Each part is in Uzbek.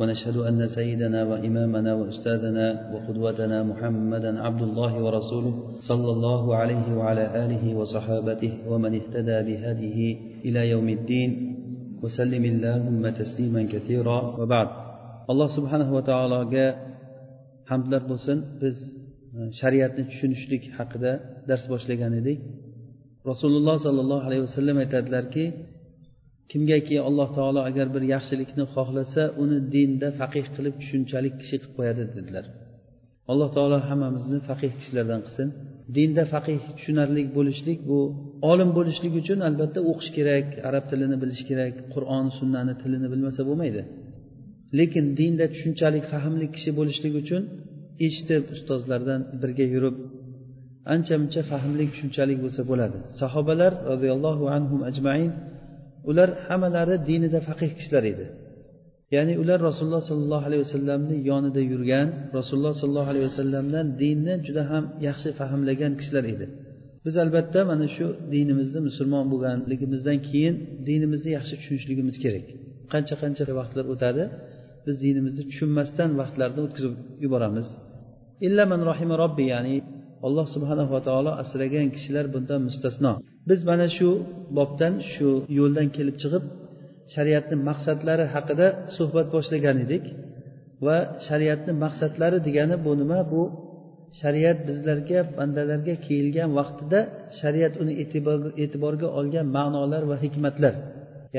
ونشهد أن سيدنا وإمامنا وأستاذنا وقدوتنا محمدا عبد الله ورسوله صلى الله عليه وعلى آله وصحابته ومن اهتدى بهذه إلى يوم الدين. وسلم اللهم تسليما كثيرا. وبعد الله سبحانه وتعالى جاء حمد لله بسن بس شريعتنا شنشرك حقدا درس باش لغاني دي رسول الله صلى الله عليه وسلم اعتاد لركي kimgaki alloh taolo agar bir yaxshilikni xohlasa uni dinda faqih qilib tushunchalik kishi qilib qo'yadi dedilar. Alloh taolo hammamizni faqih kishilardan qilsin. Dinda faqih tushunarli bo'lishlik bu olim bo'lishlik uchun albatta o'qish kerak arab tilini bilish kerak qur'on sunnani tilini bilmasa bo'lmaydi. Lekin dinda tushunchalik fahmli kishi bo'lishlik uchun eshitib ustozlardan birga yurib ancha muncha fahmli tushunchalik bo'lsa bo'ladi. Sahobalar roziyallohu anhum ajmain ular hammalari dinida faqih kishilar edi. Ya'ni ular rasululloh sollallohu alayhi vasallamni yonida yurgan rasululloh sollallohu alayhi vasallamdan dinni juda ham yaxshi fahmlagan kishilar edi. Biz albatta mana shu dinimizni musulmon bo'lganligimizdan keyin dinimizni yaxshi tushunishligimiz kerak. Qancha qancha vaqtlar o'tadi biz dinimizni tushunmasdan vaqtlarni o'tkazib yuboramiz. Illa man rohima robbi ya'ni alloh subhanahu va taolo asragan kishilar bundan mustasno. Biz mana shu bobdan shu yo'ldan kelib chiqib shariatni maqsadlari haqida suhbat boshlagan edik va shariatni maqsadlari degani bu nima? Bu shariat bizlarga bandalarga kelgan vaqtida shariat uni e'tiborga olgan ma'nolar va hikmatlar.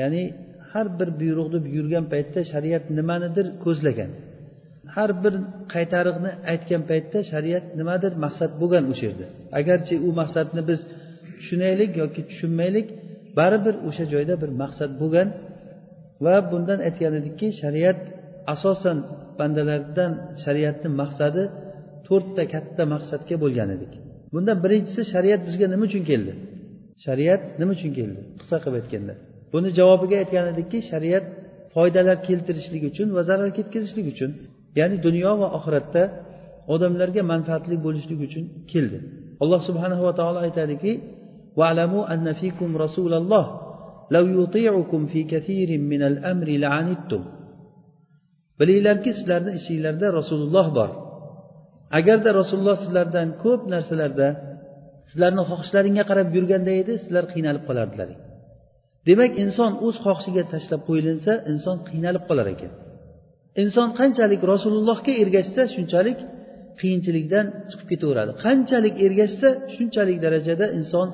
Ya'ni har bir buyruqni buyurgan paytda shariat nimanidir ko'zlagan. Har bir qaytariqni aytgan paytda shariat nimadir maqsad bo'lgan o'sha yerda. Agarchi u maqsadni biz tushunaylik yoki tushunmaylik baribir o'sha joyda bir maqsad bo'lgan va bundan aytgan edikki shariat asosan bandalardan shariatni maqsadi to'rtta katta maqsadga bo'lgan edik. Bundan birinchisi shariat bizga nima uchun keldi? Shariat nima uchun keldi? Qisqa qilib aytganda. Buni javobiga aytgan edikki shariat foydalar keltirishlik uchun va zarar ketkazishlik uchun. ya'ni dunyo va oxiratda odamlarga manfaatli bo'lishlik uchun keldi alloh subhanahu va taolo aytadiki واعلموا أن فيكم رسول الله لو يطيعكم في كثير من الأمر لعنتم bilinglarki sizlarni ichinglarda rasululloh bor agarda rasululloh sizlardan ko'p narsalarda sizlarni xohishlaringga qarab yurganda edi sizlar qiynalib qolardilaring demak inson o'z xohishiga tashlab qo'yilinsa inson qiynalib qolar ekan Inson qanchalik rasulullohga ergashsa shunchalik qiyinchilikdan chiqib ketaveradi. Qanchalik ergashsa shunchalik darajada inson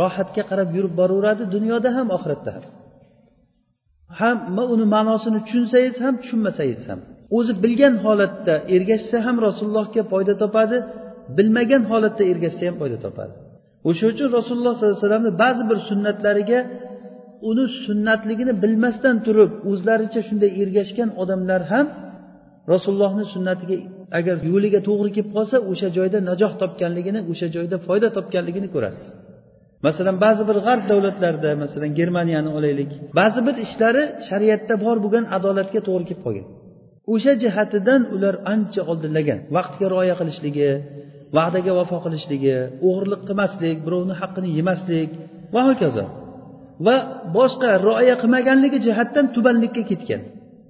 rohatga qarab yurib boraveradi dunyoda ham oxiratda ham. Hamma uni ma'nosini tushunsangiz ham tushunmasangiz ham. O'zi bilgan holatda ergashsa ham rasulullohga foyda topadi bilmagan holatda ergashsa ham foyda topadi. O'sha uchun rasululloh sollallohu alayhi vasallamni ba'zi bir sunnatlariga uni sunnatligini bilmasdan turib o'zlaricha shunday ergashgan odamlar ham rasulullohni sunnatiga agar yo'liga to'g'ri kelib qolsa o'sha joyda najoh topganligini o'sha joyda foyda topganligini ko'rasiz. Masalan ba'zi bir g'arb davlatlarida masalan germaniyani olaylik ba'zi bir ishlari shariatda bor bo'lgan adolatga to'g'ri kelib qolgan. O'sha jihatidan ular ancha oldinlagan. Vaqtga rioya qilishligi va'daga vafo qilishligi o'g'irlik qilmaslik birovni haqqini yemaslik va hokazo. Va boshqa rioya qilmaganligi jihatdan tubanlikka ketgan.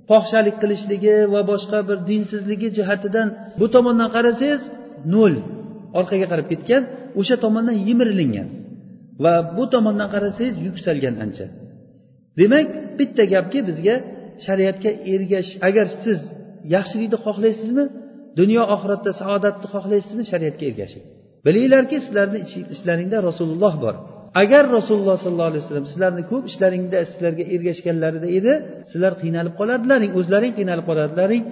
Fohishalik qilishligi va boshqa bir dinsizligi jihatidan bu tomondan qarasangiz nol orqaga qarab ketgan o'sha tomondan yemirilingan va bu tomondan qarasangiz yuksalgan ancha. Demak bitta gapki bizga shariatga ergash agar siz yaxshilikni xohlaysizmi dunyo oxiratda saodatni xohlaysizmi shariatga ergashing. Bilinglarki sizlarni ishlaringda rasululloh bor. Agar rasululloh sollallohu alayhi vasallam sizlarni ko'p ishlaringda sizlarga ergashganlarida edi sizlar qiynalib qolardilaring o'zlaring qiynalib qolardilaring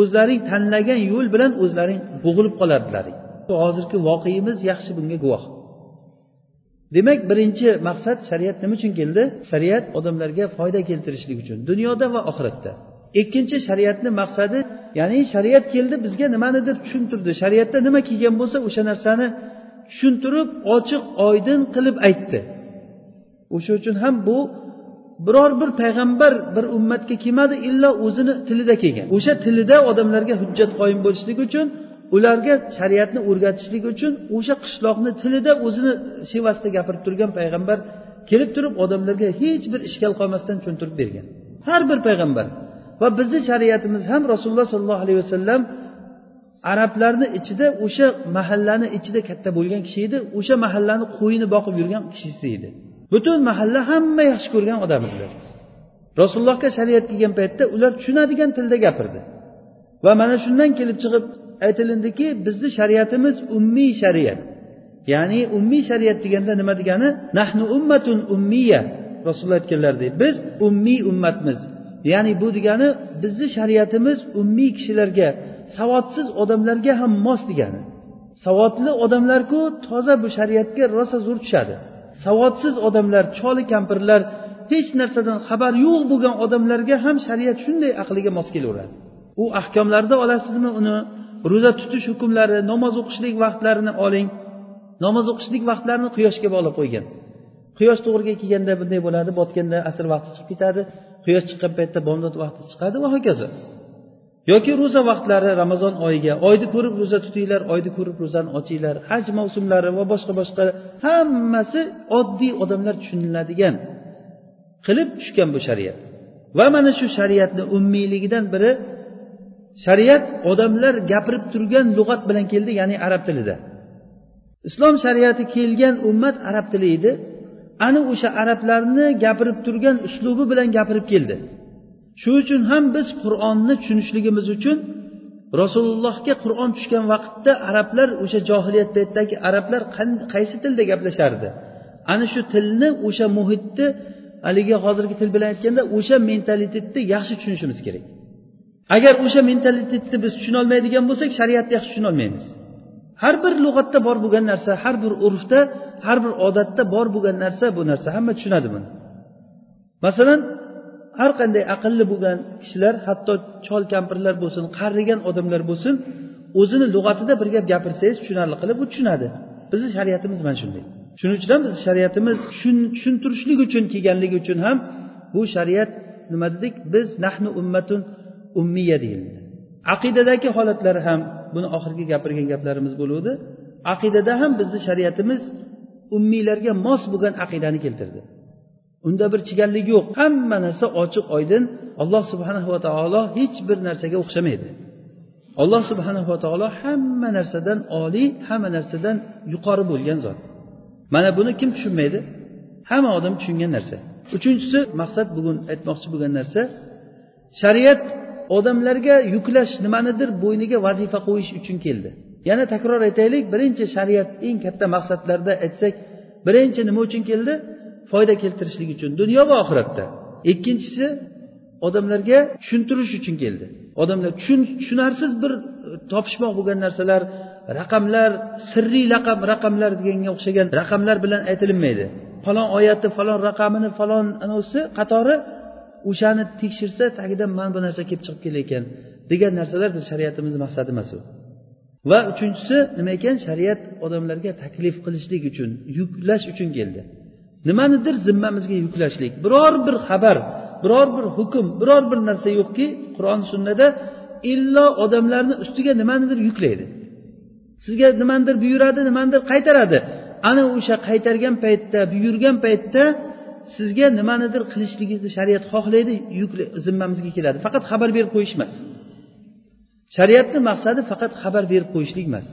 o'zlaring tanlagan yo'l bilan o'zlaring bo'g'ilib qolardilaring. Hozirgi voqeimiz yaxshi bunga guvoh. Demak birinchi maqsad shariat nima uchun keldi? Shariat odamlarga foyda keltirishlik uchun dunyoda va oxiratda. Ikkinchi shariatni maqsadi ya'ni shariat keldi bizga nimanidir tushuntirdi. Shariatda nima kelgan bo'lsa o'sha narsani tushuntirib ochiq oydin qilib aytdi. O'sha uchun ham bu biror bir payg'ambar bir ummatga kelmadi illo o'zini tilida kelgan. O'sha tilida odamlarga hujjat qoyim bo'lishlik uchun ularga shariatni o'rgatishlik uchun o'sha qishloqni tilida o'zini shevasida gapirib turgan payg'ambar kelib turib odamlarga hech bir ishkal qolmasdan tushuntirib bergan. Har bir payg'ambar. Va bizni shariatimiz ham rasululloh sollallohu alayhi vasallam arablarni ichida o'sha mahallani ichida katta bo'lgan kishi edi. O'sha mahallani qo'yini boqib yurgan kishisi edi. Butun mahalla hamma yaxshi ko'rgan odam edilar rasulullohga shariat kelgan paytda ular tushunadigan tilda gapirdi. Va mana shundan kelib chiqib aytilindiki bizni shariatimiz ummiy shariat. Ya'ni ummiy shariat deganda nima degani? Nahnu ummatun ummiya rasululloh aytganlaridek biz ummiy ummatmiz. Ya'ni bu degani bizni shariatimiz ummiy kishilarga savodsiz odamlarga ham mos degani. Savodli odamlarku toza bu shariatga rosa zo'r tushadi. Savodsiz odamlar choli kampirlar hech narsadan xabar yo'q bo'lgan odamlarga ham shariat shunday aqliga mos kelaveradi. U ahkomlarda olasizmi uni? Ro'za tutish hukmlari namoz o'qishlik vaqtlarini oling. Namoz o'qishlik vaqtlarini quyoshga bog'lab qo'ygan. Quyosh to'g'riga kelganda bunday bo'ladi botganda asr vaqti chiqib ketadi. Quyosh chiqqan paytda bomdod vaqti chiqadi va hokazo. Yoki ro'za vaqtlari ramazon oyiga oyni ko'rib ro'za tutinglar oyni ko'rib ro'zani ochinglar haj mavsumlari va boshqa boshqa hammasi oddiy odamlar tushuniladigan qilib tushgan bu shariat. Va mana shu shariatni ummiyligidan biri shariat odamlar gapirib turgan lug'at bilan keldi ya'ni arab tilida. Islom shariati kelgan ummat arab tili edi. Ana o'sha arablarni gapirib turgan uslubi bilan gapirib keldi. Shuning uchun ham biz qur'onni tushunishligimiz uchun rasulullohga qur'on tushgan vaqtda arablar o'sha johiliyat paytidagi arablar qaysi tilda gaplashardi? Ana shu tilni o'sha muhitni haligi hozirgi til bilan aytganda o'sha mentalitetni yaxshi tushunishimiz kerak. Agar o'sha mentalitetni biz tushunolmaydigan bo'lsak shariatni yaxshi tushunolmaymiz. Har bir lug'atda bor bo'lgan narsa har bir urfda har bir odatda bor bo'lgan narsa bu narsa hamma tushunadi buni. Masalan har qanday aqlli bo'lgan kishilar hatto chol kampirlar bo'lsin qarigan odamlar bo'lsin o'zini lug'atida bir gap gapirsangiz tushunarli qilib u tushunadi. Bizni shariatimiz mana shunday. Shuning uchun ham bizni shariatimiz tushuntirishlik uchun kelganligi uchun ham bu shariat nima dedik biz nahnu ummatun ummiya deyildi. Aqidadagi holatlari ham buni oxirgi gapirgan gaplarimiz bo'luvdi. Aqidada ham bizni shariatimiz ummiylarga mos bo'lgan aqidani keltirdi. Unda bir chigallik yo'q. Hamma narsa ochiq oydin. Alloh subhanahu va taolo hech bir narsaga o'xshamaydi. Alloh subhanahu va taolo hamma narsadan oliy hamma narsadan yuqori bo'lgan zot. Mana buni kim tushunmaydi? Hamma odam tushungan narsa. Uchinchisi maqsad bugun aytmoqchi bo'lgan narsa shariat odamlarga yuklash nimanidir bo'yniga vazifa qo'yish uchun keldi. Yana takror aytaylik birinchi shariat eng katta maqsadlarda aytsak birinchi nima uchun keldi? Foyda keltirishlik uchun dunyo va oxiratda. Ikkinchisi odamlarga tushuntirish uchun keldi. Odamlar tushunarsiz bir e, topishmoq bo'lgan narsalar raqamlar sirriy raqam raqamlar deganga o'xshagan raqamlar bilan aytilinmaydi. Falon oyatni falon raqamini falon anovisi qatori o'shani tekshirsa tagidan mana bu narsa kelib chiqib kelar ekan degan narsalar biz shariatimizni maqsadi emas u. Va uchinchisi nima ekan? Shariat odamlarga taklif qilishlik uchun yuklash uchun keldi. Nimanidir zimmamizga yuklashlik. Biror bir xabar biror bir hukm biror bir narsa yo'qki qur'on sunnada illo odamlarni ustiga nimanidir yuklaydi. Sizga nimanidir buyuradi nimanidir qaytaradi. Ana o'sha qaytargan paytda buyurgan paytda sizga nimanidir qilishligingizni shariat xohlaydi yuk zimmamizga keladi. Faqat xabar berib qo'yish emas. Shariatni maqsadi faqat xabar berib qo'yishlik emas.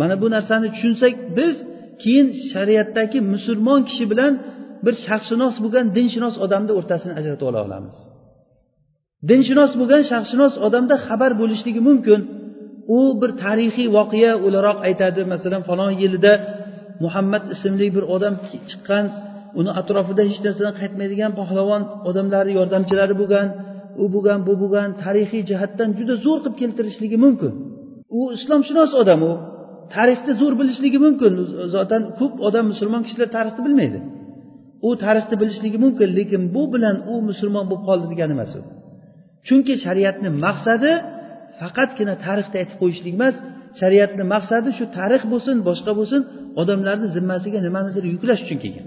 Mana bu narsani tushunsak biz keyin shariatdagi musulmon kishi bilan bir sharqshunos bo'lgan dinshunos odamni o'rtasini ajratib ola olamiz. Dinshunos bo'lgan sharqshunos odamda xabar bo'lishligi mumkin. U bir tarixiy voqea o'laroq aytadi. Masalan falon yilida muhammad ismli bir odam chiqqan uni atrofida hech narsadan qaytmaydigan pahlavon odamlari yordamchilari bo'lgan u bo'lgan bu bo'lgan tarixiy jihatdan juda zo'r qilib keltirishligi mumkin. U islomshunos odam u. tarixni zo'r bilishligi mumkin. Zotan ko'p odam musulmon kishilar tarixni bilmaydi. U tarixni bilishligi mumkin lekin bu bilan u musulmon bo'lib qoldi degani emas u. Chunki shariatni maqsadi faqatgina tarixni aytib qo'yishlik emas. Shariatni maqsadi shu tarix bo'lsin boshqa bo'lsin odamlarni zimmasiga nimanidir yuklash uchun kelgan.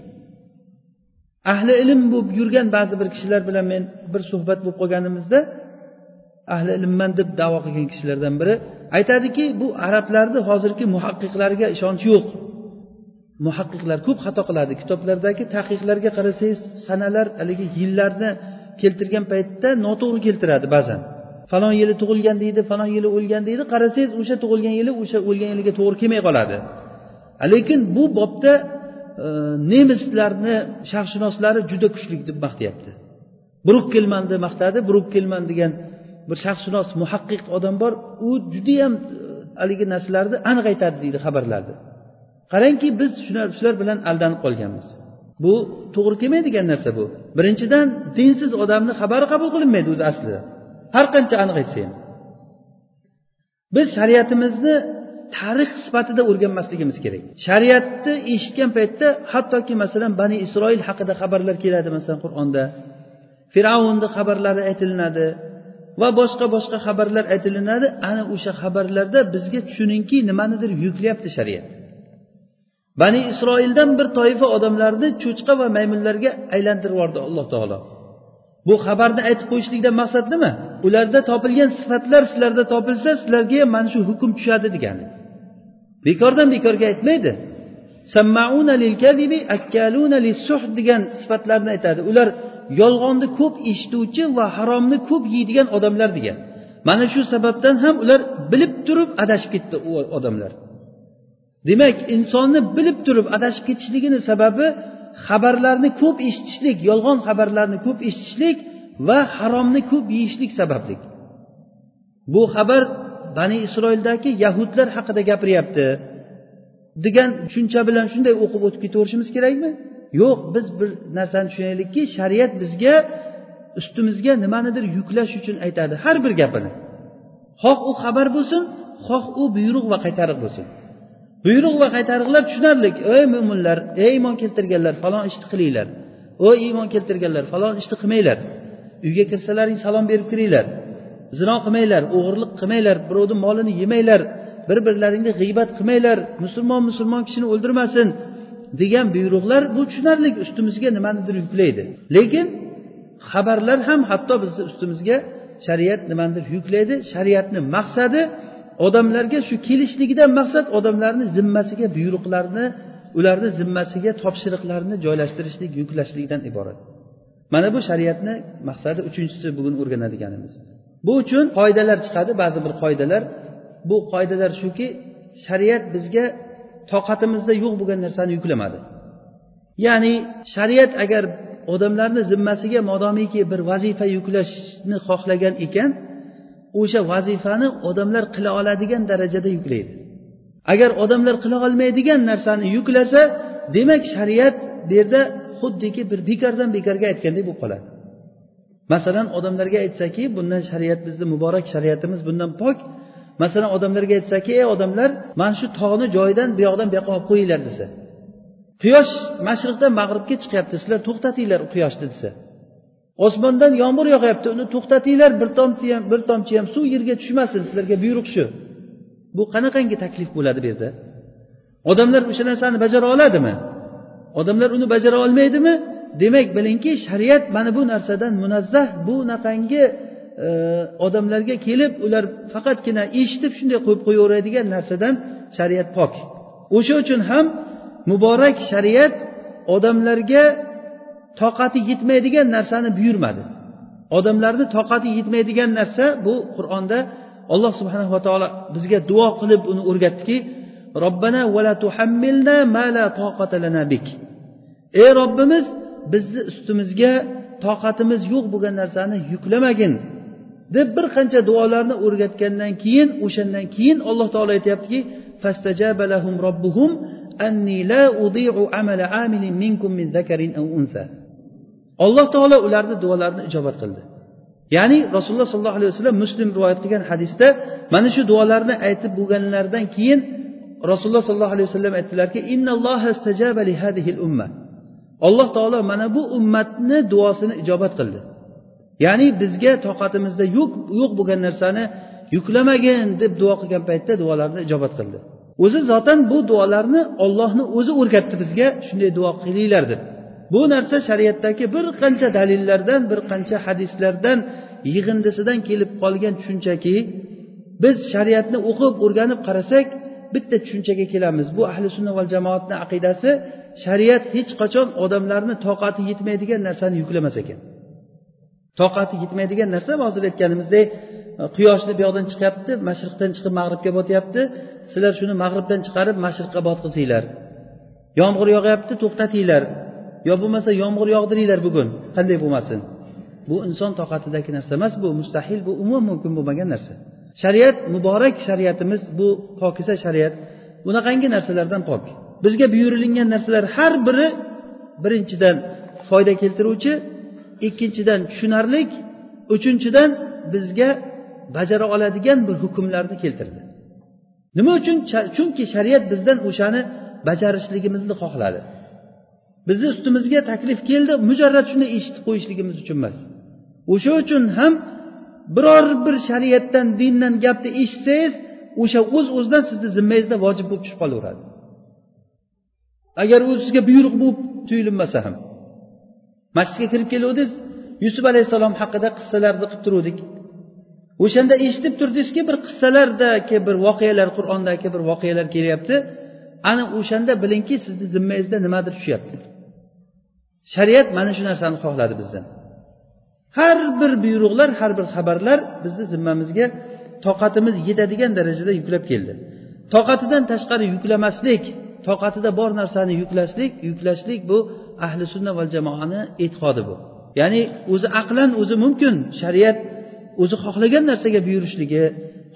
Ahli ilm bo'lib yurgan ba'zi bir kishilar bilan men bir suhbat bo'lib qolganimizda ahli ilmman deb davo qilgan kishilardan biri aytadiki bu arablarni hozirgi muhaqqiqlarga ishonch yo'q. Muhaqqiqlar ko'p xato qiladi. Kitoblardagi taqiqlarga qarasangiz sanalar haligi yillarni keltirgan paytda noto'g'ri keltiradi ba'zan. Falon yili tug'ilgan deydi falon yili o'lgan deydi qarasangiz o'sha tug'ilgan yili o'sha o'lgan yiliga to'g'ri kelmay qoladi. Lekin bu bobda e, nemislarni sharqshunoslari juda kuchli deb maqtayapti. Brukkelmanni maqtadi brukkelman degan bir shaxsshunos muhaqqiq odam bor u judayam e, haligi narsalarni aniq aytadi deydi xabarlarni qarangki biz shular shular bilan aldanib qolganmiz. Bu to'g'ri kelmaydigan narsa bu. Birinchidan dinsiz odamni xabari qabul qilinmaydi o'zi aslida. Har qancha aniq aytsa ham. Biz shariatimizni tarix sifatida o'rganmasligimiz kerak. Shariatni eshitgan paytda hattoki masalan bani isroil haqida xabarlar keladi masalan qur'onda? Fir'avnni xabarlari aytilinadi. Va boshqa boshqa xabarlar aytilinadi. Ana o'sha xabarlarda bizga tushuningki nimanidir yuklayapti shariat. Bani isroildan bir toifa odamlarni cho'chqa va maymunlarga aylantirib yubordi alloh taolo. Bu xabarni aytib qo'yishlikdan maqsad nima ularda topilgan sifatlar sizlarda topilsa sizlarga ham mana shu hukm tushadi degani. Bekordan bekorga aytmaydi. Degan sifatlarni aytadi. Ular yolg'onni ko'p eshituvchi va haromni ko'p yeydigan odamlar degan. Mana shu sababdan ham ular bilib turib adashib ketdi u odamlar. Demak insonni bilib turib adashib ketishligini sababi xabarlarni ko'p eshitishlik yolg'on xabarlarni ko'p eshitishlik va haromni ko'p yeyishlik sababli bu xabar bani isroildagi yahudlar haqida gapiryapti. Degan tushuncha bilan shunday o'qib o'tib ketaverishimiz kerakmi? Yo'q biz bir narsani tushunaylikki shariat bizga ustimizga nimanidir yuklash uchun aytadi har bir gapini. Xoh u xabar bo'lsin xoh u buyruq va qaytariq bo'lsin. Buyruq va qaytariqlar tushunarli ey mo'minlar ey iymon keltirganlar falon ishni qilinglar. Ey iymon keltirganlar falon ishni qilmanglar. Uyga kirsalaring salom berib kiringlar. Zino qilmanglar o'g'irlik qilmanglar birovni molini yemanglar. Bir birlaringni g'iybat qilmanglar. Musulmon musulmon kishini o'ldirmasin. Degan buyruqlar bu tushunarli ustimizga nimanidir yuklaydi. Lekin xabarlar ham hatto bizni ustimizga shariat nimanidir yuklaydi. Shariatni maqsadi odamlarga shu kelishligidan maqsad odamlarni zimmasiga buyruqlarni ularni zimmasiga topshiriqlarni joylashtirishlik yuklashlikdan iborat. Mana bu shariatni maqsadi uchinchisi bugun o'rganadiganimiz. Bu uchun qoidalar chiqadi ba'zi bir qoidalar. Bu qoidalar shuki shariat bizga toqatimizda yo'q bo'lgan narsani yuklamadi. Ya'ni shariat agar odamlarni zimmasiga modomiki bir vazifa yuklashni xohlagan ekan o'sha vazifani odamlar qila oladigan darajada yuklaydi. Agar odamlar qila olmaydigan narsani yuklasa demak shariat bu yerda xuddiki bir bekordan bekorga aytgandek bo'lib qoladi. Masalan odamlarga aytsaki bundan shariat bizni muborak shariatimiz bundan pok masalan odamlarga aytsaki ey odamlar mana shu tog'ni joyidan bu yoqdan bu yoqqa olib qo'yinglar desa. Quyosh mashriqdan mag'ribga chiqyapti sizlar to'xtatinglar quyoshni desa. Osmondan yomg'ir yog'yapti uni to'xtatinglar bir tomchi ham bir tomchi ham suv yerga tushmasin sizlarga buyruq shu. Bu qanaqangi taklif bo'ladi bu yerda? Odamlar o'sha narsani bajara oladimi? Odamlar uni bajara olmaydimi? Demak bilingki shariat mana bu narsadan munazzah bunaqangi odamlarga kelib ular faqatgina eshitib shunday qo'yib qo'yaveradigan narsadan shariat pok. O'sha uchun ham muborak shariat odamlarga toqati yetmaydigan narsani buyurmadi. Odamlarni toqati yetmaydigan narsa bu qur'onda alloh subhanava taolo bizga duo qilib uni o'rgatdiki robbana vala tuhammilna ma la toqata lana bik. Ey robbimiz bizni ustimizga toqatimiz yo'q bo'lgan narsani yuklamagin. Deb bir qancha duolarni o'rgatgandan keyin o'shandan keyin alloh taolo aytyaptiki robbuhum anni la udi'u amala amilin minkum min zakarin aw unsa alloh taolo ularni duolarini ijobat qildi. Ya'ni rasululloh sollallohu alayhi vasallam muslim rivoyat qilgan hadisda mana shu duolarni aytib bo'lganlaridan keyin rasululloh sollallohu alayhi vasallam aytdilarki alloh taolo mana bu ummatni duosini ijobat qildi. Ya'ni bizga toqatimizda yo'q yo'q bo'lgan narsani yuklamagin deb duo qilgan paytda duolarni ijobat qildi. O'zi zotan bu duolarni ollohni o'zi o'rgatdi bizga shunday duo qilinglar deb. Bu narsa shariatdagi bir qancha dalillardan bir qancha hadislardan yig'indisidan kelib qolgan tushunchaki biz shariatni o'qib o'rganib qarasak bitta tushunchaga kelamiz. Bu ahli sunna val jamoatni aqidasi shariat hech qachon odamlarni toqati yetmaydigan narsani yuklamas ekan. Toqati yetmaydigan narsa hozir aytganimizdek quyoshni bu yoqdan chiqyapti mashriqdan chiqib mag'ribga botyapti. Sizlar shuni mag'ribdan chiqarib mashriqqa botqizinglar yomg'ir yog'yapti to'xtatinglar. Yo bo'lmasa yomg'ir yog'diringlar bugun. Qanday bo'lmasin? Bu inson toqatidagi narsa emas bu mustahil bu umuman mumkin bo'lmagan narsa. Shariat muborak shariatimiz bu pokiza shariat. Bunaqangi narsalardan pok. Bizga buyurilingan narsalar har biri birinchidan foyda keltiruvchi ikkinchidan tushunarlik uchinchidan bizga bajara oladigan bir hukmlarni keltirdi. Nima uchun chunki shariat bizdan o'shani bajarishligimizni xohladi. Bizni ustimizga taklif keldi mujarrad shuni eshitib qo'yishligimiz uchun emas. O'sha uchun ham biror bir shariatdan dindan gapni eshitsangiz o'sha o'z uz o'zidan sizni zimmangizda vojib bo'lib tushib qolaveradi. Agar u sizga buyruq bo'lib tuyulinmasa ham. Masjidga kirib keluvdiz yusuf alayhissalom haqida qissalarni qilib turuvdik. O'shanda eshitib turdingizki bir qissalardagi bir voqealar qur'ondagi bir voqealar kelyapti. Ana o'shanda bilingki sizni zimmangizda nimadir tushyapti. Shariat mana shu narsani xohladi bizdan. Har bir buyruqlar har bir xabarlar bizni zimmamizga toqatimiz yetadigan darajada yuklab keldi. Toqatidan tashqari yuklamaslik toqatida bor narsani yuklashlik yuklashlik bu ahli sunna val jamoani e'tiqodi bu. Ya'ni o'zi aqlan o'zi mumkin. Shariat o'zi xohlagan narsaga buyurishligi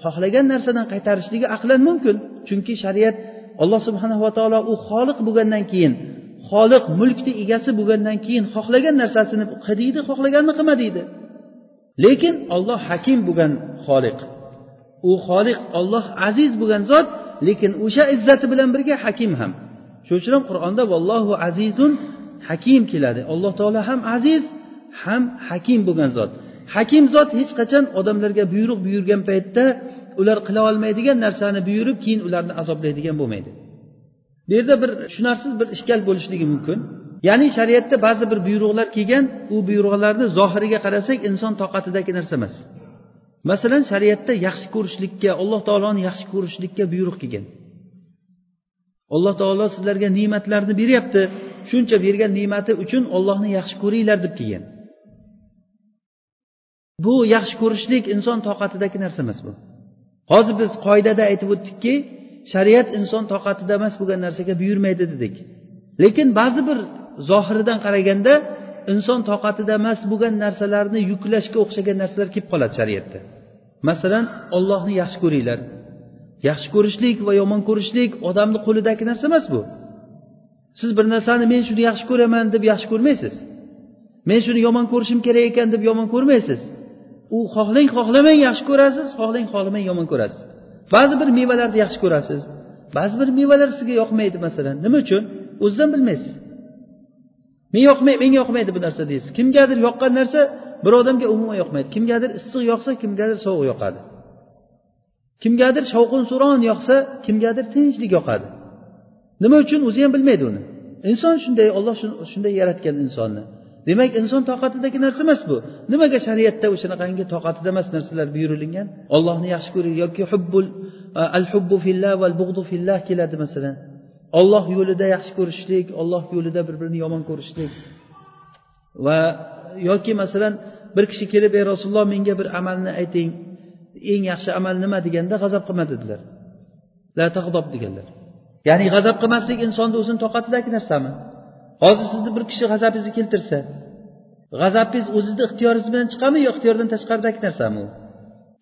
xohlagan narsadan qaytarishligi aqlan mumkin. Chunki shariat alloh subhanava taolo u xoliq bo'lgandan keyin xoliq mulkni egasi bo'lgandan keyin xohlagan narsasini qil deydi xohlaganini qilma deydi lekin olloh hakim bo'lgan xoliq. U xoliq olloh aziz bo'lgan zot lekin o'sha izzati bilan birga hakim ham. Shuning uchun ham qur'onda vallohu azizun hakim keladi. Alloh taolo ham aziz ham hakim bo'lgan zot. Hakim zot hech qachon odamlarga buyruq buyurgan paytda ular qila olmaydigan narsani buyurib keyin ularni azoblaydigan bo'lmaydi. Bu yerda bir tushunarsiz bir ishkal bo'lishligi mumkin. Ya'ni shariatda ba'zi bir buyruqlar kelgan u buyruqlarni zohiriga qarasak inson toqatidagi narsa emas. Masalan shariatda yaxshi ko'rishlikka alloh taoloni yaxshi ko'rishlikka buyruq kelgan. Alloh taolo sizlarga ne'matlarni beryapti. Shuncha bergan ne'mati uchun ollohni yaxshi ko'ringlar deb kelgan. Bu yaxshi ko'rishlik inson toqatidagi narsa emas bu. Hozir biz qoidada aytib o'tdikki shariat inson toqatida emas bo'lgan narsaga buyurmaydi dedik. Lekin ba'zi bir zohiridan qaraganda inson toqatida emas bo'lgan narsalarni yuklashga o'xshagan narsalar kelib qoladi shariatda. Masalan ollohni yaxshi ko'ringlar. Yaxshi ko'rishlik va yomon ko'rishlik odamni qo'lidagi narsa emas bu. Siz bir narsani men shuni yaxshi ko'raman deb yaxshi ko'rmaysiz. Men shuni yomon ko'rishim kerak ekan deb yomon ko'rmaysiz. U xohlang xohlamang yaxshi ko'rasiz xohlang xohlamang yomon ko'rasiz. Ba'zi bir mevalarni yaxshi ko'rasiz ba'zi bir mevalar sizga yoqmaydi masalan. Nima uchun? O'zidan bilmaysiz. Men yoqmay menga yoqmaydi bu narsa deysiz. Kimgadir yoqqan narsa bir odamga umuman yoqmaydi. Kimgadir issiq yoqsa kimgadir sovuq yoqadi. Kimgadir shovqin suron yoqsa kimgadir tinchlik yoqadi. Nima uchun? O'zi ham bilmaydi uni. Inson shunday olloh shunday yaratgan insonni. Demak inson toqatidagi narsa emas bu. Nimaga shariatda o'shanaqangi toqatida emas narsalar buyurilgan ollohni yaxshi ko'ring yoki hubbul al hubbu fillah val bug'du fillah keladi masalan. Olloh yo'lida yaxshi ko'rishlik olloh yo'lida bir birini yomon ko'rishlik. Va yoki masalan bir kishi kelib ey rasululloh menga bir amalni ayting. Eng yaxshi amal nima? deganda g'azab qilma dedilar. La tag'dob deganlar. Ya'ni g'azab qilmaslik insonni o'zini toqatidagi narsami? Hozir sizni bir kishi g'azabingizni keltirsa g'azabingiz o'zizni ixtiyoringiz bilan chiqadimi yo ixtiyordan tashqaridagi narsami u?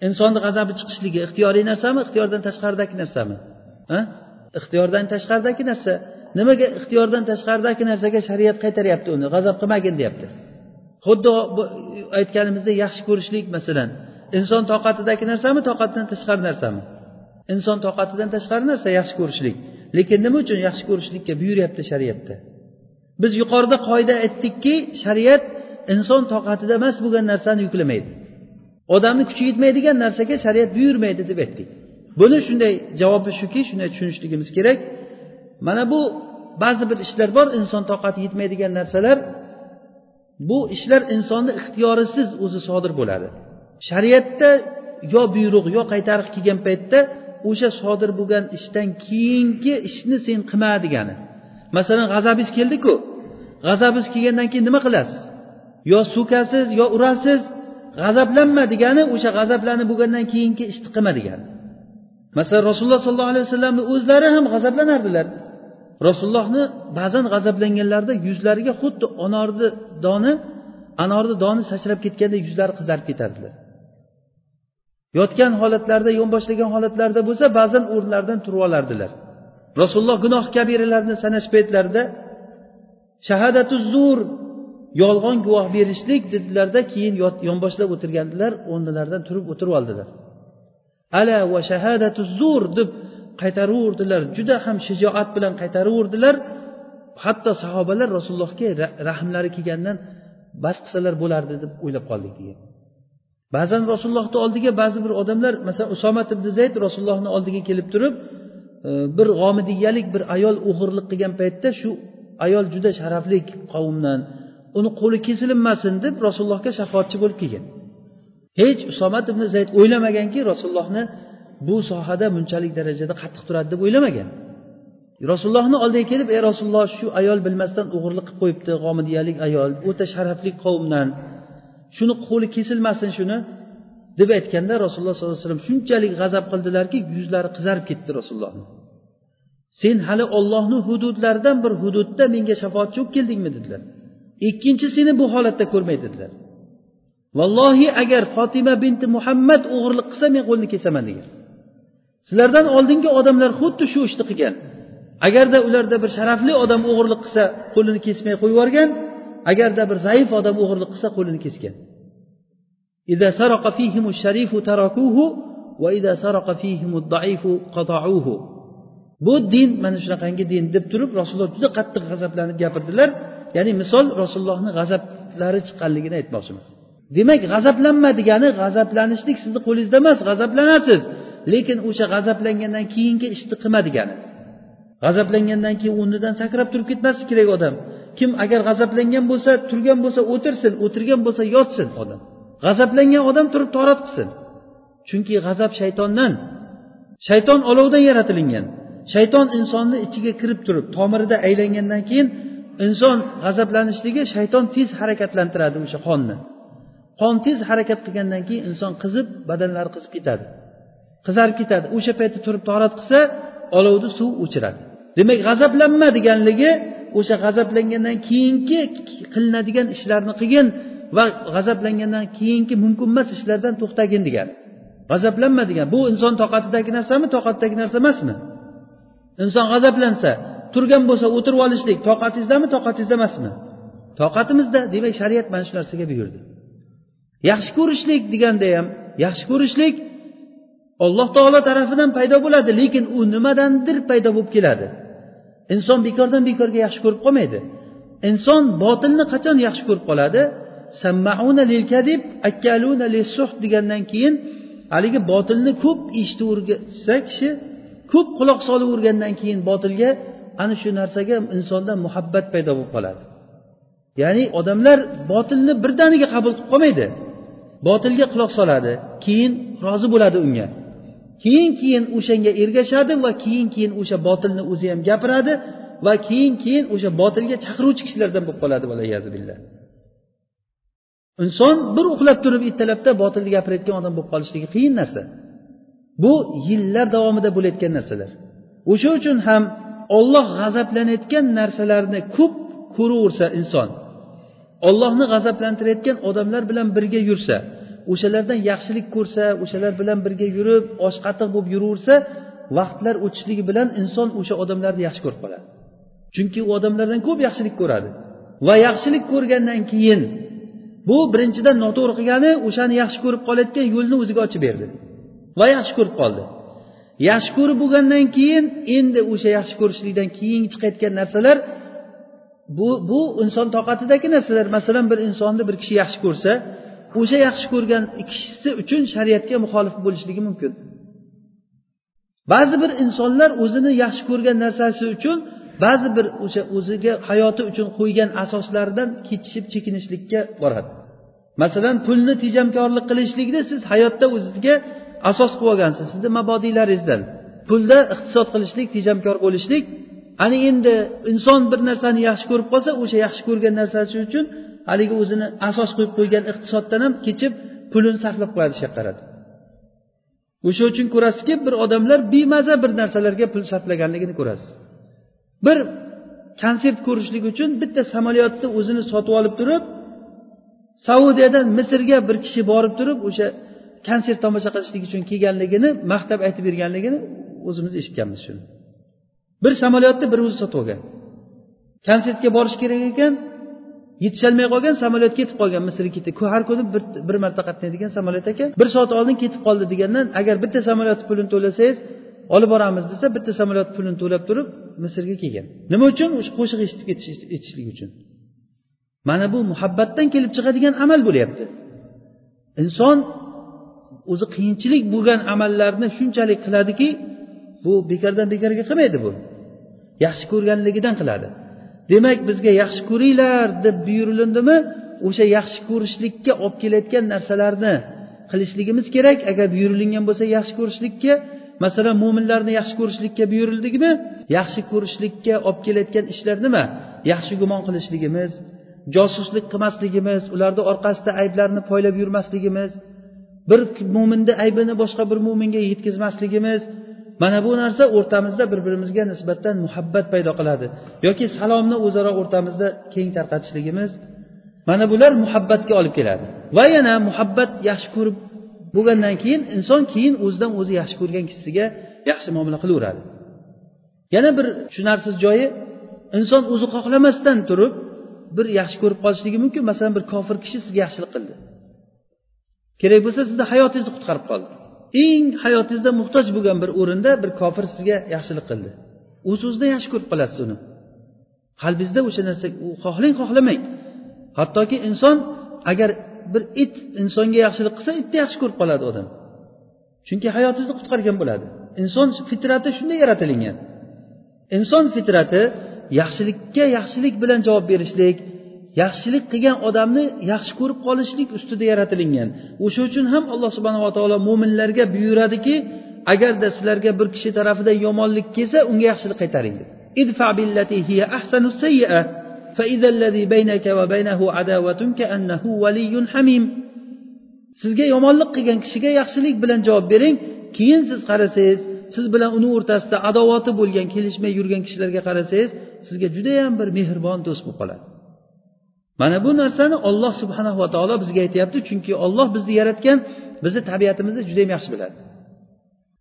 Insonni g'azabi chiqishligi ixtiyoriy narsami ixtiyordan tashqaridagi narsami? Ixtiyordan tashqaridagi narsa. Nimaga ixtiyordan tashqaridagi narsaga shariat qaytaryapti uni? G'azab qilmagin deyapti. Xuddi aytganimizdek yaxshi ko'rishlik masalan. Inson toqatidagi narsami toqatdan tashqari narsami? Inson toqatidan tashqari narsa yaxshi ko'rishlik. Lekin nima uchun yaxshi ko'rishlikka buyuryapti shariatda? Biz yuqorida qoida aytdikki shariat inson toqatida emas bo'lgan narsani yuklamaydi. Odamni kuchi yetmaydigan narsaga shariat buyurmaydi deb aytdik. Buni shunday javobi shuki shunday tushunishligimiz kerak. Mana bu ba'zi bir ishlar bor inson toqati yetmaydigan narsalar. Bu ishlar insonni ixtiyorisiz o'zi sodir bo'ladi. Shariatda yo buyruq yo qaytariq kelgan paytda o'sha sodir bo'lgan ishdan keyingi ishni sen qilma degani. Masalan g'azabingiz keldiku. G'azabingiz kelgandan keyin nima qilasiz? Yo so'kasiz yo urasiz g'azablanma degani o'sha g'azablanib bo'lgandan keyingi ishni qilma degani. Masalan rasululloh sollallohu alayhi vasallamni o'zlari ham g'azablanardilar. Rasulullohni ba'zan g'azablanganlarida yuzlariga xuddi anorni doni anorni doni sachrab ketganda yuzlari qizarib ketardilar. Yotgan holatlarida yonboshlagan holatlarida bo'lsa ba'zan o'rnlaridan turib olardilar rasululloh gunoh kabiralarni sanash paytlarida shahadatu zur yolg'on guvoh berishlik dedilarda keyin yonboshlab o'tirgandilar o'rnilaridan turib o'tirib oldilar ala va shahadatu zur deb qaytaraverdilar juda ham shijoat bilan qaytaraverdilar hatto sahobalar rasulullohga rahmlari kelgandan bas qilsalar bo'lardi deb o'ylab qoldik degan. Ba'zan rasulullohni oldiga ba'zi bir odamlar masalan usomat ibn zayd rasulullohni oldiga kelib turib e, bir g'omidiyalik bir ayol o'g'irlik qilgan paytda shu ayol juda sharafli qavmdan uni qo'li kesilinmasin deb rasulullohga shafoatchi bo'lib kelgan. Hech usomat ibn zayd o'ylamaganki rasulullohni bu sohada bunchalik darajada qattiq turadi deb o'ylamagan. Rasulullohni oldiga kelib ey rasululloh shu ayol bilmasdan o'g'irlik qilib qo'yibdi g'omidiyalik ayol o'ta sharafli qavmdan. Shuni qo'li kesilmasin shuni deb aytganda rasululloh sollallohu alayhi vasallam shunchalik g'azab qildilarki yuzlari qizarib ketdi rasulullohni sen hali ollohni hududlaridan bir hududda menga shafoatchi bo'lib keldingmi dedilar. Ikkinchi seni bu holatda ko'rmay dedilar. Vallohi agar fotima binti muhammad o'g'irlik qilsa men qo'lini kesaman degan. Sizlardan oldingi odamlar xuddi shu ishni qilgan. Agarda ularda bir sharafli odam o'g'irlik qilsa qo'lini kesmay qo'yib yuborgan agarda bir zaif odam o'g'irlik qilsa qo'lini kesgan. Bu din mana shunaqangi din deb turib rasululloh juda qattiq g'azablanib gapirdilar. Ya'ni misol rasulullohni g'azablari chiqqanligini aytmoqchiman. Demak g'azablanma degani g'azablanishlik sizni qo'lingizda emas g'azablanasiz. Lekin o'sha g'azablangandan keyingi ishni qilma degani g'azablangandan keyin o'rnidan sakrab turib ketmasligi kerak odam. Kim agar g'azablangan bo'lsa turgan bo'lsa o'tirsin o'tirgan bo'lsa yotsin odam. G'azablangan odam turib torat qilsin. Chunki g'azab shaytondan. Shayton olovdan yaratilingan. Shayton insonni ichiga kirib turib tomirida aylangandan keyin inson g'azablanishligi shayton tez harakatlantiradi o'sha qonni. Qon tez harakat qilgandan keyin inson qizib badanlari qizib ketadi. Qizarib ketadi. O'sha paytda turib torat qilsa olovni suv o'chiradi. Demak g'azablanma deganligi o'sha g'azablangandan keyingi qilinadigan ishlarni qilgin va g'azablangandan keyingi mumkin emas ishlardan to'xtagin degan. G'azablanma degan bu inson toqatidagi narsami toqatidagi narsa emasmi? Inson g'azablansa turgan bo'lsa o'tirib olishlik toqatingizdami toqatingizda emasmi? Toqatimizda demak shariat mana shu narsaga buyurdi. Yaxshi ko'rishlik deganda ham yaxshi ko'rishlik alloh taolo tarafidan paydo bo'ladi lekin u nimadandir paydo bo'lib keladi. Inson bekordan bekorga yaxshi ko'rib qolmaydi. Inson botilni qachon yaxshi ko'rib qoladi? Sammauna lil kadib akkaluna degandan keyin haligi botilni ko'p eshitaversa kishi ko'p quloq solavergandan keyin botilga ana shu narsaga insonda muhabbat paydo bo'lib qoladi. Ya'ni odamlar botilni birdaniga qabul qilib qolmaydi. Botilga quloq soladi keyin rozi bo'ladi unga. Keyin keyin o'shanga ergashadi va keyin keyin o'sha botilni o'zi ham gapiradi va keyin keyin o'sha botilga chaqiruvchi kishilardan bo'lib qoladi billah. Inson bir uxlab turib ertalabda botilni gapirayotgan odam bo'lib qolishligi qiyin narsa. Bu yillar davomida bo'layotgan narsalar. O'sha uchun ham olloh g'azablanayotgan narsalarni ko'p ko'raversa inson ollohni g'azablantirayotgan odamlar bilan birga yursa o'shalardan yaxshilik ko'rsa o'shalar bilan birga yurib osh qatiq bo'lib yuraversa vaqtlar o'tishligi bilan inson o'sha odamlarni yaxshi ko'rib qoladi. Chunki u odamlardan ko'p yaxshilik ko'radi. Va yaxshilik ko'rgandan keyin bu birinchidan noto'g'ri qilgani o'shani yaxshi ko'rib qolayotgan yo'lni o'ziga ochib berdi. Va yaxshi ko'rib qoldi. Yaxshi ko'rib bo'lgandan keyin endi o'sha yaxshi ko'rishlikdan keyin chiqayotgan narsalar bu bu inson toqatidagi narsalar. Masalan bir insonni bir kishi yaxshi ko'rsa o'sha yaxshi ko'rgan kishisi uchun shariatga muxolif bo'lishligi mumkin. Ba'zi bir insonlar o'zini yaxshi ko'rgan narsasi uchun ba'zi bir o'sha o'ziga hayoti uchun qo'ygan asoslaridan ketishib chekinishlikka boradi. Masalan pulni tejamkorlik qilishlikni siz hayotda o'zizga asos qilib olgansiz. Sizni mabodiylaringizdan. Pulda iqtisod qilishlik tejamkor bo'lishlik. Ana endi inson bir narsani yaxshi ko'rib qolsa o'sha yaxshi ko'rgan narsasi uchun haligi o'zini asos qo'yib qo'ygan iqtisoddan ham kechib pulini sarflab qo'yadi shu yoqqa qarab o'sha uchun ko'rasizki bir odamlar bemaza bir narsalarga pul sarflaganligini ko'rasiz. Bir konsert ko'rishlik uchun bitta samolyotni o'zini sotib olib turib saudiyadan misrga bir kishi borib turib o'sha konsert tomosha qilishlik uchun kelganligini maqtab aytib berganligini o'zimiz eshitganmiz shuni. Bir samolyotni bir o'zi sotib olgan. Konsertga borish kerak ekan yetisholmay qolgan samolyot ketib qolgan misrga ketdi. Har kuni bir, bir marta qatnaydigan samolyot ekan. Bir soat oldin ketib qoldi degandan agar bitta samolyotni pulini to'lasangiz olib boramiz desa bitta samolyot pulini to'lab turib misrga kelgan. Nima uchun? O'sha qo'shiq eshitib ketish uchun. Mana bu muhabbatdan kelib chiqadigan amal bo'lyapti. Inson o'zi qiyinchilik bo'lgan amallarni shunchalik qiladiki bu bekordan bekorga qilmaydi bu. Yaxshi ko'rganligidan qiladi. Demak bizga yaxshi ko'ringlar deb buyurilindimi o'sha yaxshi ko'rishlikka olib kelayotgan narsalarni qilishligimiz kerak. Agar buyurilgan bo'lsa yaxshi ko'rishlikka masalan mo'minlarni yaxshi ko'rishlikka buyurildikmi yaxshi ko'rishlikka olib kelayotgan ishlar nima? Yaxshi gumon qilishligimiz josuslik qilmasligimiz ularni orqasida ayblarni poylab yurmasligimiz bir mo'minni aybini boshqa bir mo'minga yetkazmasligimiz mana bu narsa o'rtamizda bir birimizga nisbatan muhabbat paydo qiladi. Yoki salomni o'zaro o'rtamizda keng tarqatishligimiz mana bular muhabbatga olib keladi. Va yana muhabbat yaxshi ko'rib bo'lgandan keyin inson keyin o'zidan o'zi yaxshi ko'rgan kishisiga yaxshi muomala qilaveradi. Yana bir tushunarsiz joyi inson o'zi xohlamasdan turib bir yaxshi ko'rib qolishligi mumkin. Masalan bir kofir kishi sizga yaxshilik qildi. Kerak bo'lsa sizni hayotingizni qutqarib qoldi. Eng hayotingizda muhtoj bo'lgan bir o'rinda bir kofir sizga yaxshilik qildi. O'z o'zidan yaxshi ko'rib qolasiz uni. Qalbingizda o'sha narsa xohlang xohlamang. Hattoki inson agar bir it insonga yaxshilik qilsa itni yaxshi ko'rib qoladi odam. Chunki hayotingizni qutqargan bo'ladi. Inson fitrati shunday yaratilingan. Inson fitrati yaxshilikka yaxshilik bilan javob berishlik yaxshilik qilgan odamni yaxshi ko'rib qolishlik ustida yaratilingan o'sha uchun ham alloh subhanava taolo mo'minlarga buyuradiki agarda sizlarga bir kishi tarafidan yomonlik kelsa unga yaxshilik qaytaring idfa billati hiya ahsanu sayyi'a فإذا الذي بينك وبينه عداوة كأنه ولي حميم sizga yomonlik qilgan kishiga yaxshilik bilan javob bering keyin siz qarasangiz siz bilan uni o'rtasida adovati bo'lgan kelishmay yurgan kishilarga qarasangiz sizga judayam bir mehribon do'st bo'lib qoladi Mana bu narsani olloh subhanava taolo bizga aytyapti chunki olloh bizni yaratgan bizni tabiatimizni juda yam yaxshi biladi.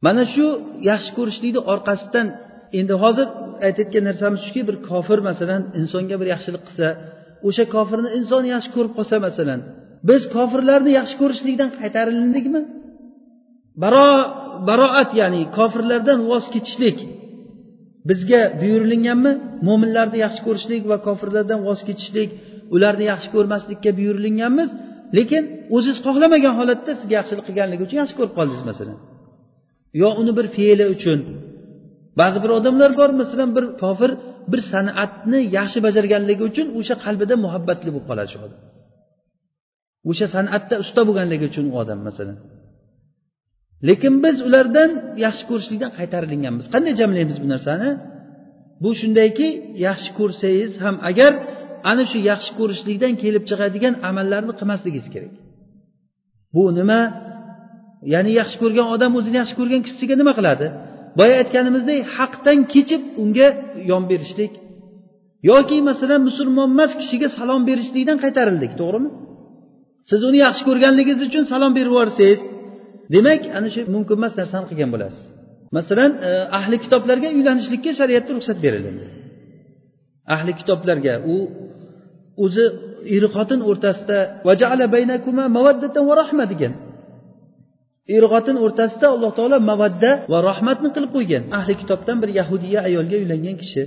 Mana shu yaxshi ko'rishlikni orqasidan endi hozir aytayotgan narsamiz shuki bir kofir masalan insonga bir yaxshilik qilsa o'sha kofirni inson yaxshi ko'rib qolsa masalan biz kofirlarni yaxshi ko'rishlikdan qaytarildikmi baro baroat ya'ni kofirlardan voz kechishlik bizga buyurilinganmi? Mo'minlarni yaxshi ko'rishlik va kofirlardan voz kechishlik ularni yaxshi ko'rmaslikka buyurilganmiz lekin o'ziz xohlamagan holatda sizga yaxshilik qilganligi uchun yaxshi ko'rib qoldingiz masalan. Yo uni bir fe'li uchun. Ba'zi bir odamlar bor masalan bir kofir bir san'atni yaxshi bajarganligi uchun o'sha qalbida muhabbatli bo'lib qoladi shu odam. O'sha san'atda usta bo'lganligi uchun u odam masalan. Lekin biz ulardan yaxshi ko'rishlikdan qaytarilinganmiz qanday jamlaymiz bu narsani? Bu shundayki yaxshi ko'rsangiz ham agar ana shu yaxshi ko'rishlikdan kelib chiqadigan amallarni qilmasligingiz kerak. Bu nima? Ya'ni yaxshi ko'rgan odam o'zini yaxshi ko'rgan kishisiga nima qiladi? Boya aytganimizdek haqdan kechib unga yon berishlik yoki masalan musulmon emas kishiga salom berishlikdan qaytarildik to'g'rimi? Siz uni yaxshi ko'rganligingiz uchun salom berib yuborsangiz demak ana shu mumkin emas narsani qilgan bo'lasiz. Masalan eh, ahli kitoblarga uylanishlikka shariatda ruxsat beriladi ahli kitoblarga u o'zi er xotin o'rtasida degan. Er xotin o'rtasida alloh taolo mavadda va rahmatni qilib qo'ygan. Ahli kitobdan bir yahudiya ayolga uylangan kishi.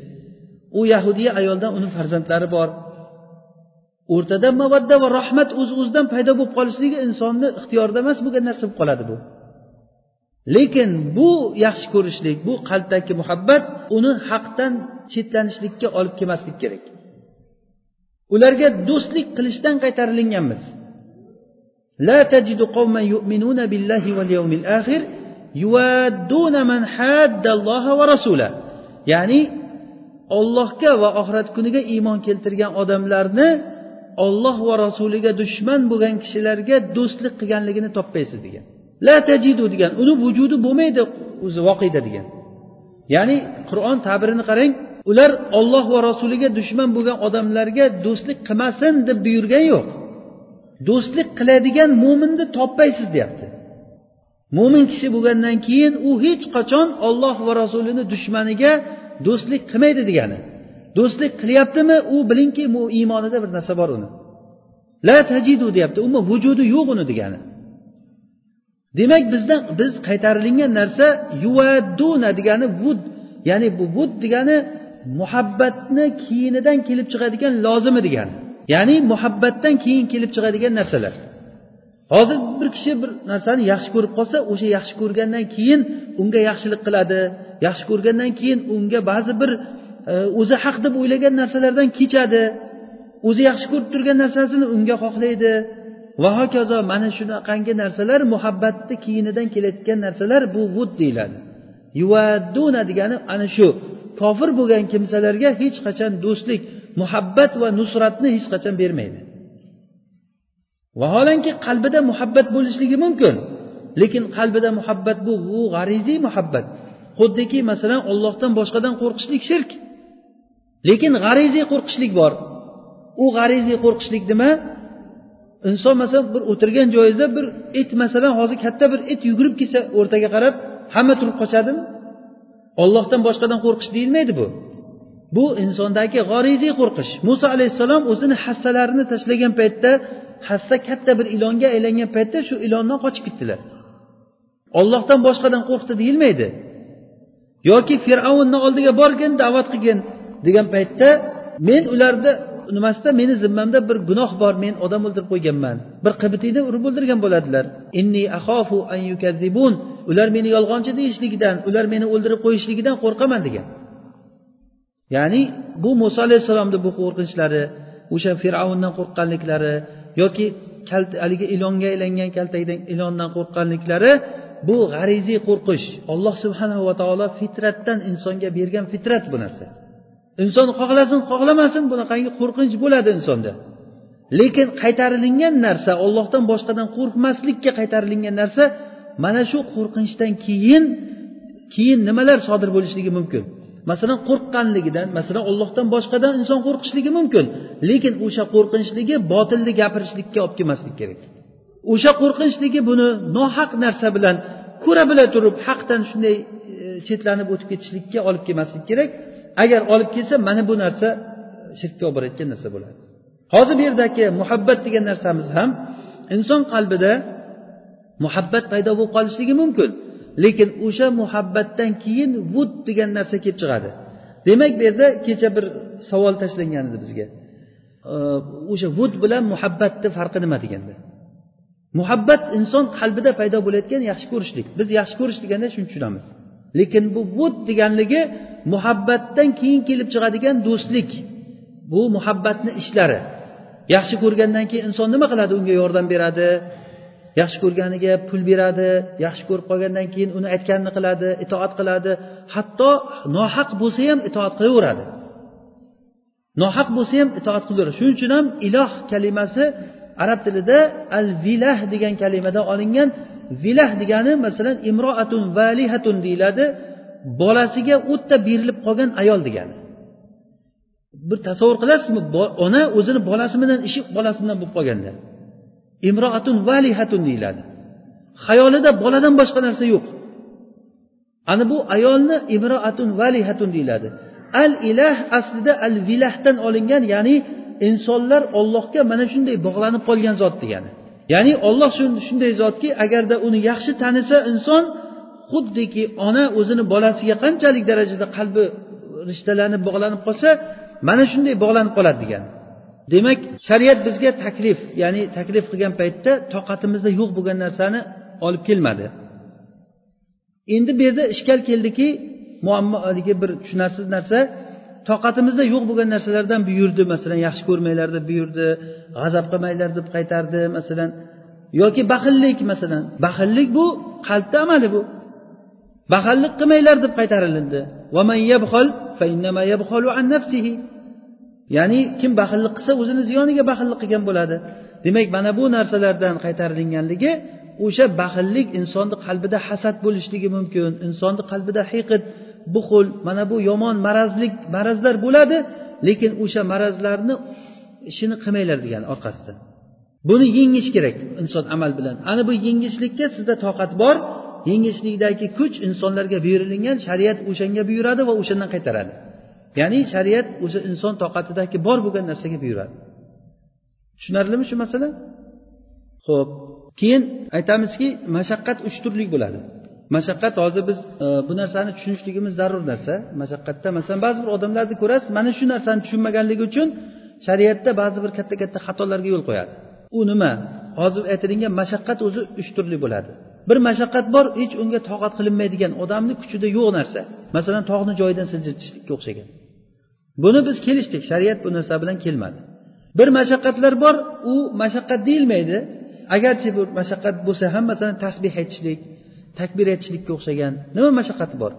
U yahudiya ayoldan uni farzandlari bor. O'rtada mavadda va rahmat o'z o'zidan paydo bo'lib qolishligi insonni ixtiyorida emas bo'lgan narsa bo'lib qoladi bu. lekin bu yaxshi ko'rishlik bu qalbdagi muhabbat uni haqdan chetlanishlikka olib kelmaslik kerak ularga do'stlik qilishdan qaytarilinganmiz لا تجد قوما يؤمنون بالله واليوم الآخر يوادون من حاد الله ورسوله ya'ni ollohga va oxirat kuniga iymon keltirgan odamlarni olloh va rasuliga dushman bo'lgan kishilarga do'stlik qilganligini topmaysiz degan La tajidu degan uni vujudi bo'lmaydi o'zi voqeda degan. Ya'ni qur'on tabirini qarang ular olloh va rasuliga dushman bo'lgan odamlarga do'stlik qilmasin deb buyurgan yo'q. Do'stlik qiladigan mo'minni topmaysiz deyapti. Mo'min kishi bo'lgandan keyin u hech qachon olloh va rasulini dushmaniga do'stlik qilmaydi degani. Do'stlik qilyaptimi? U bilingki u iymonida bir narsa bor uni. La tajidu deyapti umuman vujudi yo'q uni degani. Demak bizdan biz qaytarilingan narsa yuvadduna degani vud ya'ni bu vud degani muhabbatni keyinidan kelib chiqadigan lozimi degani. Ya'ni muhabbatdan keyin kelib chiqadigan narsalar. Hozir bir kishi bir narsani yaxshi ko'rib qolsa o'sha yaxshi ko'rgandan keyin unga yaxshilik qiladi. Yaxshi ko'rgandan keyin unga ba'zi bir e, o'zi haq deb o'ylagan narsalardan kechadi. O'zi yaxshi ko'rib turgan narsasini unga xohlaydi. Va hokazo mana shunaqangi narsalar muhabbatni keyinidan kelayotgan narsalar bu vud deyiladi. Yuvadduna degani ana shu kofir bo'lgan kimsalarga hech qachon do'stlik muhabbat va nusratni hech qachon bermaydi. Vaholanki qalbida muhabbat bo'lishligi mumkin lekin qalbida muhabbat bu bu g'ariziy muhabbat. Xuddiki masalan ollohdan boshqadan qo'rqishlik shirk. Lekin g'ariziy qo'rqishlik bor. U g'ariziy qo'rqishlik nima? Inson masalan bir o'tirgan joyingizda bir it masalan hozir katta bir it yugurib kelsa o'rtaga qarab hamma turib qochadimi? Ollohdan boshqadan qo'rqish deyilmaydi bu. Bu insondagi g'oriziy qo'rqish. Muso alayhissalom o'zini hassalarini tashlagan paytda hassa katta bir ilonga aylangan paytda shu ilondan qochib ketdilar. Ollohdan boshqadan qo'rqdi deyilmaydi. Yoki fir'avnni oldiga borgin da'vat qilgin degan paytda men ularni nimasida meni zimmamda bir gunoh bor men odam o'ldirib qo'yganman. Bir qibitiyni urib o'ldirgan bo'ladilar. Inni axofu an yukazzibun. Ular meni yolg'onchi deyishligidan ular meni o'ldirib qo'yishligidan qo'rqaman degan. Ya'ni bu muso alayhissalomni bu qo'rqinchlari o'sha fir'avndan qo'rqqanliklari yoki haligi ilonga aylangan kaltakdan ilondan qo'rqqanliklari bu g'ariziy qo'rqish. Alloh subhanahu va taolo fitratdan insonga bergan fitrat bu narsa. Inson xohlasin xohlamasin bunaqangi qo'rqinch bo'ladi insonda. Lekin qaytarilingan narsa ollohdan boshqadan qo'rqmaslikka qaytarilingan narsa mana shu qo'rqinchdan keyin keyin nimalar sodir bo'lishligi mumkin? Masalan qo'rqqanligidan masalan ollohdan boshqadan inson qo'rqishligi mumkin. Lekin o'sha qo'rqinchligi botilni gapirishlikka olib kelmaslik kerak. O'sha qo'rqinchligi buni nohaq narsa bilan ko'ra bila turib haqdan shunday e, chetlanib o'tib ketishlikka olib kelmaslik kerak. Agar olib kelsa mana bu narsa shirkka olib borayotgan narsa bo'ladi. Hozir bu yerdagi muhabbat degan narsamiz ham inson qalbida muhabbat paydo bo'lib qolishligi mumkin. Lekin o'sha muhabbatdan keyin vud degan narsa kelib chiqadi. Demak bu yerda kecha bir savol tashlangan edi bizga. O'sha vud bilan muhabbatni farqi nima deganda. Muhabbat inson qalbida paydo bo'layotgan yaxshi ko'rishlik. Biz yaxshi ko'rish deganda shuni tushunamiz. Lekin bu vud deganligi muhabbatdan keyin kelib chiqadigan do'stlik. Bu muhabbatni ishlari. Yaxshi ko'rgandan keyin inson nima qiladi? Unga yordam beradi yaxshi ko'rganiga pul beradi yaxshi ko'rib qolgandan keyin uni aytganini qiladi itoat qiladi. Hatto nohaq bo'lsa ham itoat qilaveradi. Nohaq bo'lsa ham itoat qilaveradi. Shuning uchun ham iloh kalimasi arab tilida al vilah degan kalimadan olingan vilah degani masalan imroatun valihatun deyiladi bolasiga o'tda berilib qolgan ayol degani. Bir tasavvur qilasizmi ona o'zini bolasi bilan ishi bolasi bilan bo'lib qolganda. Imroatun valihatun deyiladi. Xayolida boladan boshqa narsa yo'q. Ana bu ayolni imroatun valihatun deyiladi. Al ilah aslida al vilahdan olingan ya'ni insonlar ollohga mana shunday bog'lanib qolgan zot degani. Ya'ni olloh shunday zotki agarda uni yaxshi tanisa inson xuddiki ona o'zini bolasiga qanchalik darajada qalbi rishtalanib bog'lanib qolsa mana shunday bog'lanib qoladi degan. Demak shariat bizga taklif ya'ni taklif qilgan paytda toqatimizda yo'q bo'lgan narsani olib kelmadi. Endi bu yerda ishkal keldiki muammo haligi bir tushunarsiz narsa toqatimizda yo'q bo'lgan narsalardan buyurdi. Masalan yaxshi ko'rmanglar deb buyurdi g'azab qilmanglar deb qaytardi masalan. Yoki baxillik masalan. Baxillik bu qalbni amali bu. Baxillik qilmanglar deb qaytarilindi. Ya'ni kim baxillik qilsa o'zini ziyoniga baxillik qilgan bo'ladi. Demak mana bu narsalardan qaytarilinganligi o'sha baxillik insonni qalbida hasad bo'lishligi mumkin insonni qalbida hiqid buxul mana bu yomon marazlik marazlar bo'ladi lekin o'sha marazlarni ishini qilmanglar degan orqasida. Buni yengish kerak inson amal bilan. Ana bu yengishlikka sizda toqat bor. Yengishlikdagi kuch insonlarga buyurilgan shariat o'shanga buyuradi va o'shandan qaytaradi. Ya'ni shariat o'sha inson toqatidagi bor bo'lgan narsaga buyuradi. Tushunarlimi shu masala? Ho'p keyin aytamizki mashaqqat uch turli bo'ladi. Mashaqqat hozir biz e, bu narsani tushunishligimiz zarur narsa. Mashaqqatda masalan ba'zi bir odamlarni ko'rasiz mana shu narsani tushunmaganligi uchun shariatda ba'zi bir katta katta xatolarga yo'l qo'yadi. U nima? Hozir aytilingan mashaqqat o'zi uch turli bo'ladi. Bir mashaqqat bor hech unga toqat qilinmaydigan odamni kuchida yo'q narsa. Masalan tog'ni joyidan siljitishlikka o'xshagan. Buni biz kelishdik shariat bu narsa bilan kelmadi. Bir mashaqqatlar bor u mashaqqat deyilmaydi. Agarchi bu mashaqqat bo'lsa ham masalan tasbeh aytishlik takbir aytishlikka o'xshagan nima mashaqqati bor?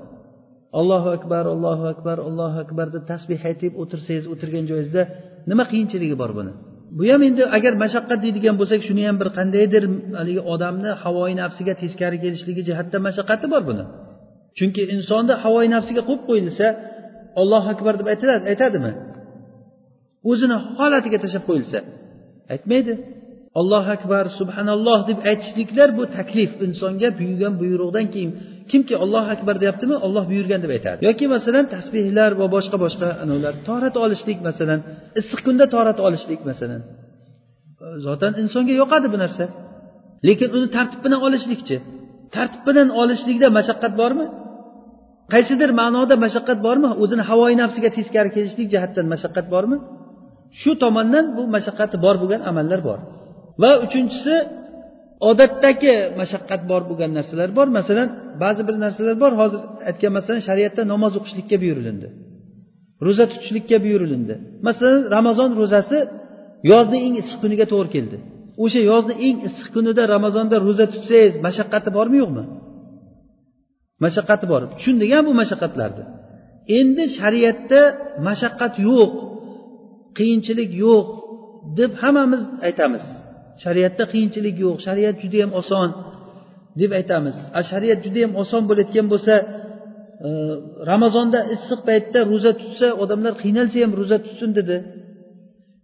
Allohu akbar allohu akbar allohu akbar deb tasbeh aytib o'tirsangiz o'tirgan joyingizda nima qiyinchiligi bor buni? Bu ham endi agar mashaqqat deydigan bo'lsak shuni ham bir qandaydir haligi odamni havoyi nafsiga teskari kelishligi jihatdan mashaqqati bor buni. Chunki insonni havoyi nafsiga qo'yib qo'yilsa ollohu akbar deb aytiladi aytadimi? O'zini holatiga tashlab qo'yilsa aytmaydi. Allohu akbar subhanalloh deb aytishliklar bu taklif. Insonga buyurgan buyruqdan keyin kimki ollohu akbar deyaptimi olloh buyurgan deb aytadi. Yoki masalan tasbehlar va boshqa boshqa anavlar torat olishlik masalan issiq kunda torat olishlik masalan. Zotan insonga yoqadi bu narsa. Lekin uni tartib bilan olishlikchi. Tartib bilan olishlikda mashaqqat bormi? Qaysidir ma'noda mashaqqat bormi? O'zini havoyi nafsiga teskari kelishlik jihatdan mashaqqat bormi? Shu tomondan bu mashaqqati bor bo'lgan amallar bor. Va uchinchisi odatdagi mashaqqat bor bo'lgan narsalar bor. Masalan ba'zi bir narsalar bor. Hozir aytgan masalan shariatda namoz o'qishlikka buyurilindi. Ro'za tutishlikka buyurilindi. Masalan ramazon ro'zasi yozni eng issiq kuniga to'g'ri keldi. O'sha yozni eng issiq kunida ramazonda ro'za tutsangiz mashaqqati bormi yo'qmi? Mashaqqati bor. Tushundik bu mashaqqatlarni. Endi shariatda mashaqqat yo'q qiyinchilik yo'q deb hammamiz aytamiz. Shariatda qiyinchilik yo'q shariat judayam oson deb aytamiz. A shariat judayam oson bo'layotgan bo'lsa e, ramazonda issiq paytda ro'za tutsa odamlar qiynalsa ham ro'za tutsin dedi.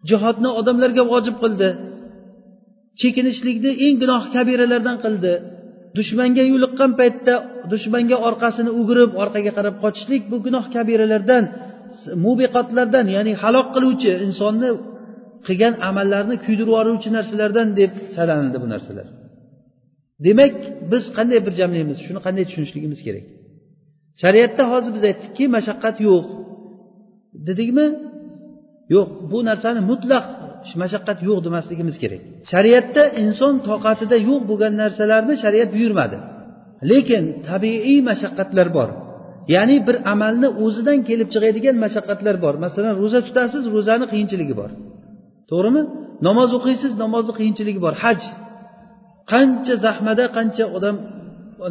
Jihodni odamlarga vojib qildi. Chekinishlikni eng gunoh kabiralardan qildi. Dushmanga yo'liqqan paytda dushmanga orqasini o'girib orqaga qarab qochishlik bu gunoh kabiralardan mubiqotlardan ya'ni halok qiluvchi insonni qilgan amallarni kuydirib yuboruvchi narsalardan deb sanalindi bu narsalar. Demak biz qanday bir jamlaymiz shuni qanday tushunishligimiz kerak. Shariatda hozir biz aytdikki mashaqqat yo'q. Dedikmi? Yo'q. Bu narsani mutlaq mashaqqat yo'q demasligimiz kerak. Shariatda inson toqatida yo'q bo'lgan narsalarni shariat buyurmadi. Lekin tabiiy mashaqqatlar bor. Ya'ni bir amalni o'zidan kelib chiqadigan mashaqqatlar bor. Masalan ro'za tutasiz ro'zani qiyinchiligi bor. To'g'rimi? Namoz o'qiysiz namozni qiyinchiligi bor. Haj. Qancha zahmada qancha odam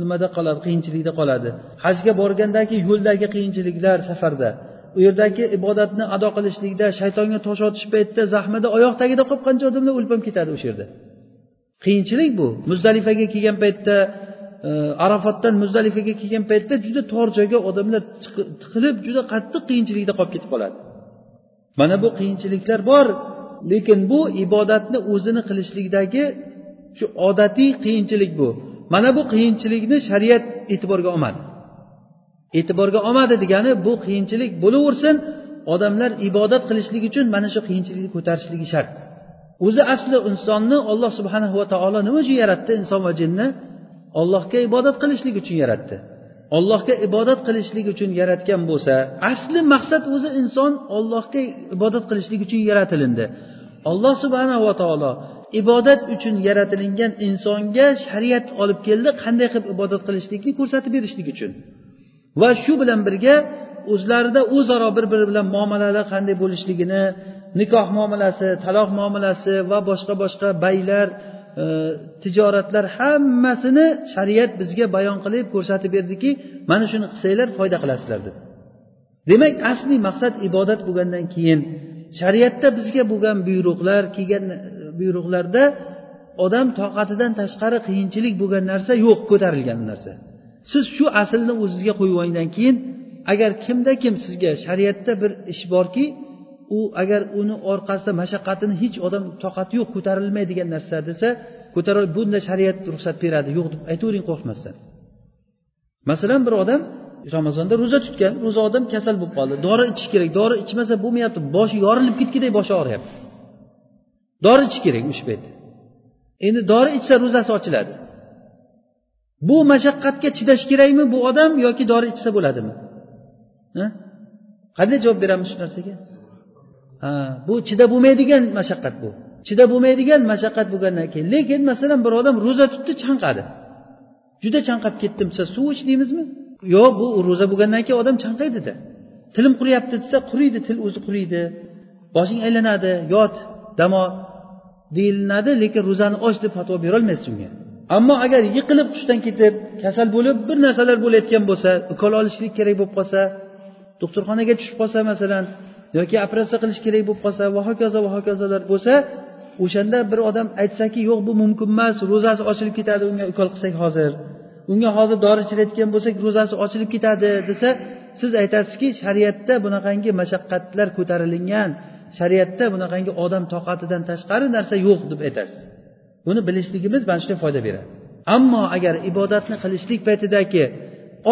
nimada qoladi qiyinchilikda qoladi. Hajga borgandagi yo'ldagi qiyinchiliklar safarda. U yerdagi ibodatni ado qilishlikda shaytonga tosh otish paytida zahmida oyoq tagida qolib qancha odamlar o'lib ham ketadi o'sha yerda. Qiyinchilik bu. Muzdalifaga kelgan paytda arafatdan arafotdan muzdalifaga kelgan paytda juda tor joyga odamlar tiqilib juda qattiq qiyinchilikda qolib ketib qoladi. Mana bu qiyinchiliklar bor. Lekin bu ibodatni o'zini qilishlikdagi shu odatiy qiyinchilik bu. Mana bu qiyinchilikni shariat e'tiborga olmadi. E'tiborga olmadi degani bu qiyinchilik bo'laversin odamlar ibodat qilishlik uchun mana shu qiyinchilikni ko'tarishligi shart. O'zi asli insonni olloh subhanahu va taolo nima uchun yaratdi inson va jinni? Ollohga ibodat qilishlik uchun yaratdi. Ollohga ibodat qilishlik uchun yaratgan bo'lsa asli maqsad o'zi inson ollohga ibodat qilishlik uchun yaratilindi. Alloh subhanava taolo ibodat uchun yaratilingan insonga shariat olib keldi qanday qilib ibodat qilishlikni ko'rsatib berishlik uchun. Va shu bilan birga o'zlarida o'zaro bir biri bilan muomalalar qanday bo'lishligini nikoh muomalasi taloq muomalasi va boshqa boshqa baylar e, tijoratlar hammasini shariat bizga bayon qilib ko'rsatib berdiki mana shuni qilsanglar foyda qilasizlar deb demak asliy maqsad ibodat bo'lgandan keyin shariatda bizga bo'lgan buyruqlar kelgan e, buyruqlarda odam toqatidan tashqari qiyinchilik bo'lgan narsa yo'q ko'tarilgan narsa. Siz shu aslni o'zizga qo'yib olgandan keyin agar kimda kim sizga shariatda bir ish borki u agar uni orqasida mashaqqatini hech odam toqati yo'q ko'tarilmaydigan narsa desa ko'tara bunda shariat ruxsat beradi yo'q deb aytavering qo'rqmasdan. Masalan bir odam ramazonda ro'za tutgan ro'za odam kasal bo'lib qoldi. Dori ichish kerak. Dori ichmasa bo'lmayapti. Boshi yorilib ketgudek boshi og'riyapti. Dori ichish kerak o'sha payt. Endi dori ichsa ro'zasi ochiladi. Bu mashaqqatga chidash kerakmi bu odam yoki dori ichsa bo'ladimi? Qanday javob beramiz shu narsaga? Ha bu chidab bo'lmaydigan mashaqqat bu. Chidab bo'lmaydigan mashaqqat bo'lgandan keyin lekin masalan bir odam ro'za tutdi chanqadi. Juda chanqab ketdim desa suv ich deymizmi yo'q bu ro'za bo'lgandan keyin odam chanqaydida tilim quriyapti desa quriydi til o'zi quriydi. Boshing aylanadi yot damo deyilinadi lekin ro'zani och deb fatvo berolmaysiz unga. Ammo agar yiqilib hushdan ketib kasal bo'lib bir narsalar bo'layotgan bo'lsa ukol olishlik kerak bo'lib qolsa doktorxonaga tushib qolsa masalan yoki operatsiya qilish kerak bo'lib qolsa va hokazo va hokazolar bo'lsa o'shanda bir odam aytsaki yo'q bu mumkin emas ro'zasi ochilib ketadi unga ukol qilsak hozir. Unga hozir dori ichirayotgan bo'lsak ro'zasi ochilib ketadi desa siz aytasizki shariatda bunaqangi mashaqqatlar ko'tarilingan shariatda bunaqangi odam toqatidan tashqari narsa yo'q deb aytasiz. Buni bilishligimiz mana shunga foyda beradi. Ammo agar ibodatni qilishlik paytidagi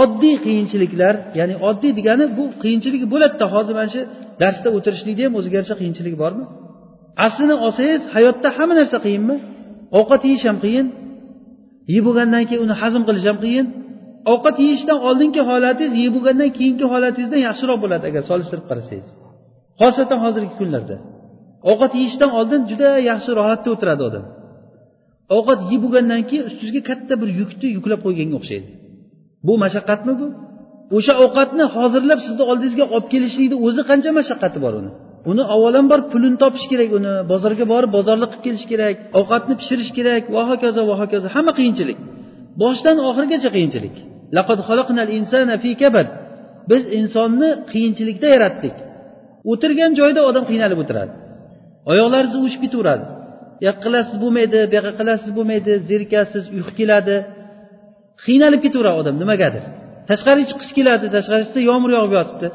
oddiy qiyinchiliklar ya'ni oddiy degani bu qiyinchiligi bo'ladida hozir mana shu darsda o'tirishlikda ham o'ziga yarasha qiyinchiligi bormi? Aslini olsangiz hayotda hamma narsa qiyinmi? Ovqat yeyish ham qiyin yeb bo'lgandan keyin uni hazm qilish ham qiyin ovqat yeyishdan oldingi holatingiz yeb bo'lgandan keyingi holatingizdan yaxshiroq bo'ladi agar solishtirib qarasangiz. Xosatan hozirgi kunlarda. Ovqat yeyishdan oldin juda yaxshi rohatda o'tiradi odam. Ovqat yeb bo'lgandan keyin ustingizga katta bir yukni yuklab qo'yganga o'xshaydi. Bu mashaqqatmi bu? O'sha ovqatni hozirlab sizni oldingizga olib kelishlikni o'zi qancha mashaqqati bor uni? Uni avvalambor pulini topish kerak uni bozorga borib bozorlik qilib kelish kerak ovqatni pishirish kerak va hokazo va hokazo. Hamma qiyinchilik. Boshdan oxirigacha qiyinchilik. Biz insonni qiyinchilikda yaratdik. O'tirgan joyda odam qiynalib o'tiradi. Oyoqlaringiz uvushib ketaveradi. Bu yoqqa qilasiz bo'lmaydi bu yoqqa qilasiz bo'lmaydi zerikasiz uyqu keladi. Qiynalib ketaveradi odam nimagadir. Tashqariga chiqqisi keladi tashqari chiqsa yomg'ir yog'ib yotibdi.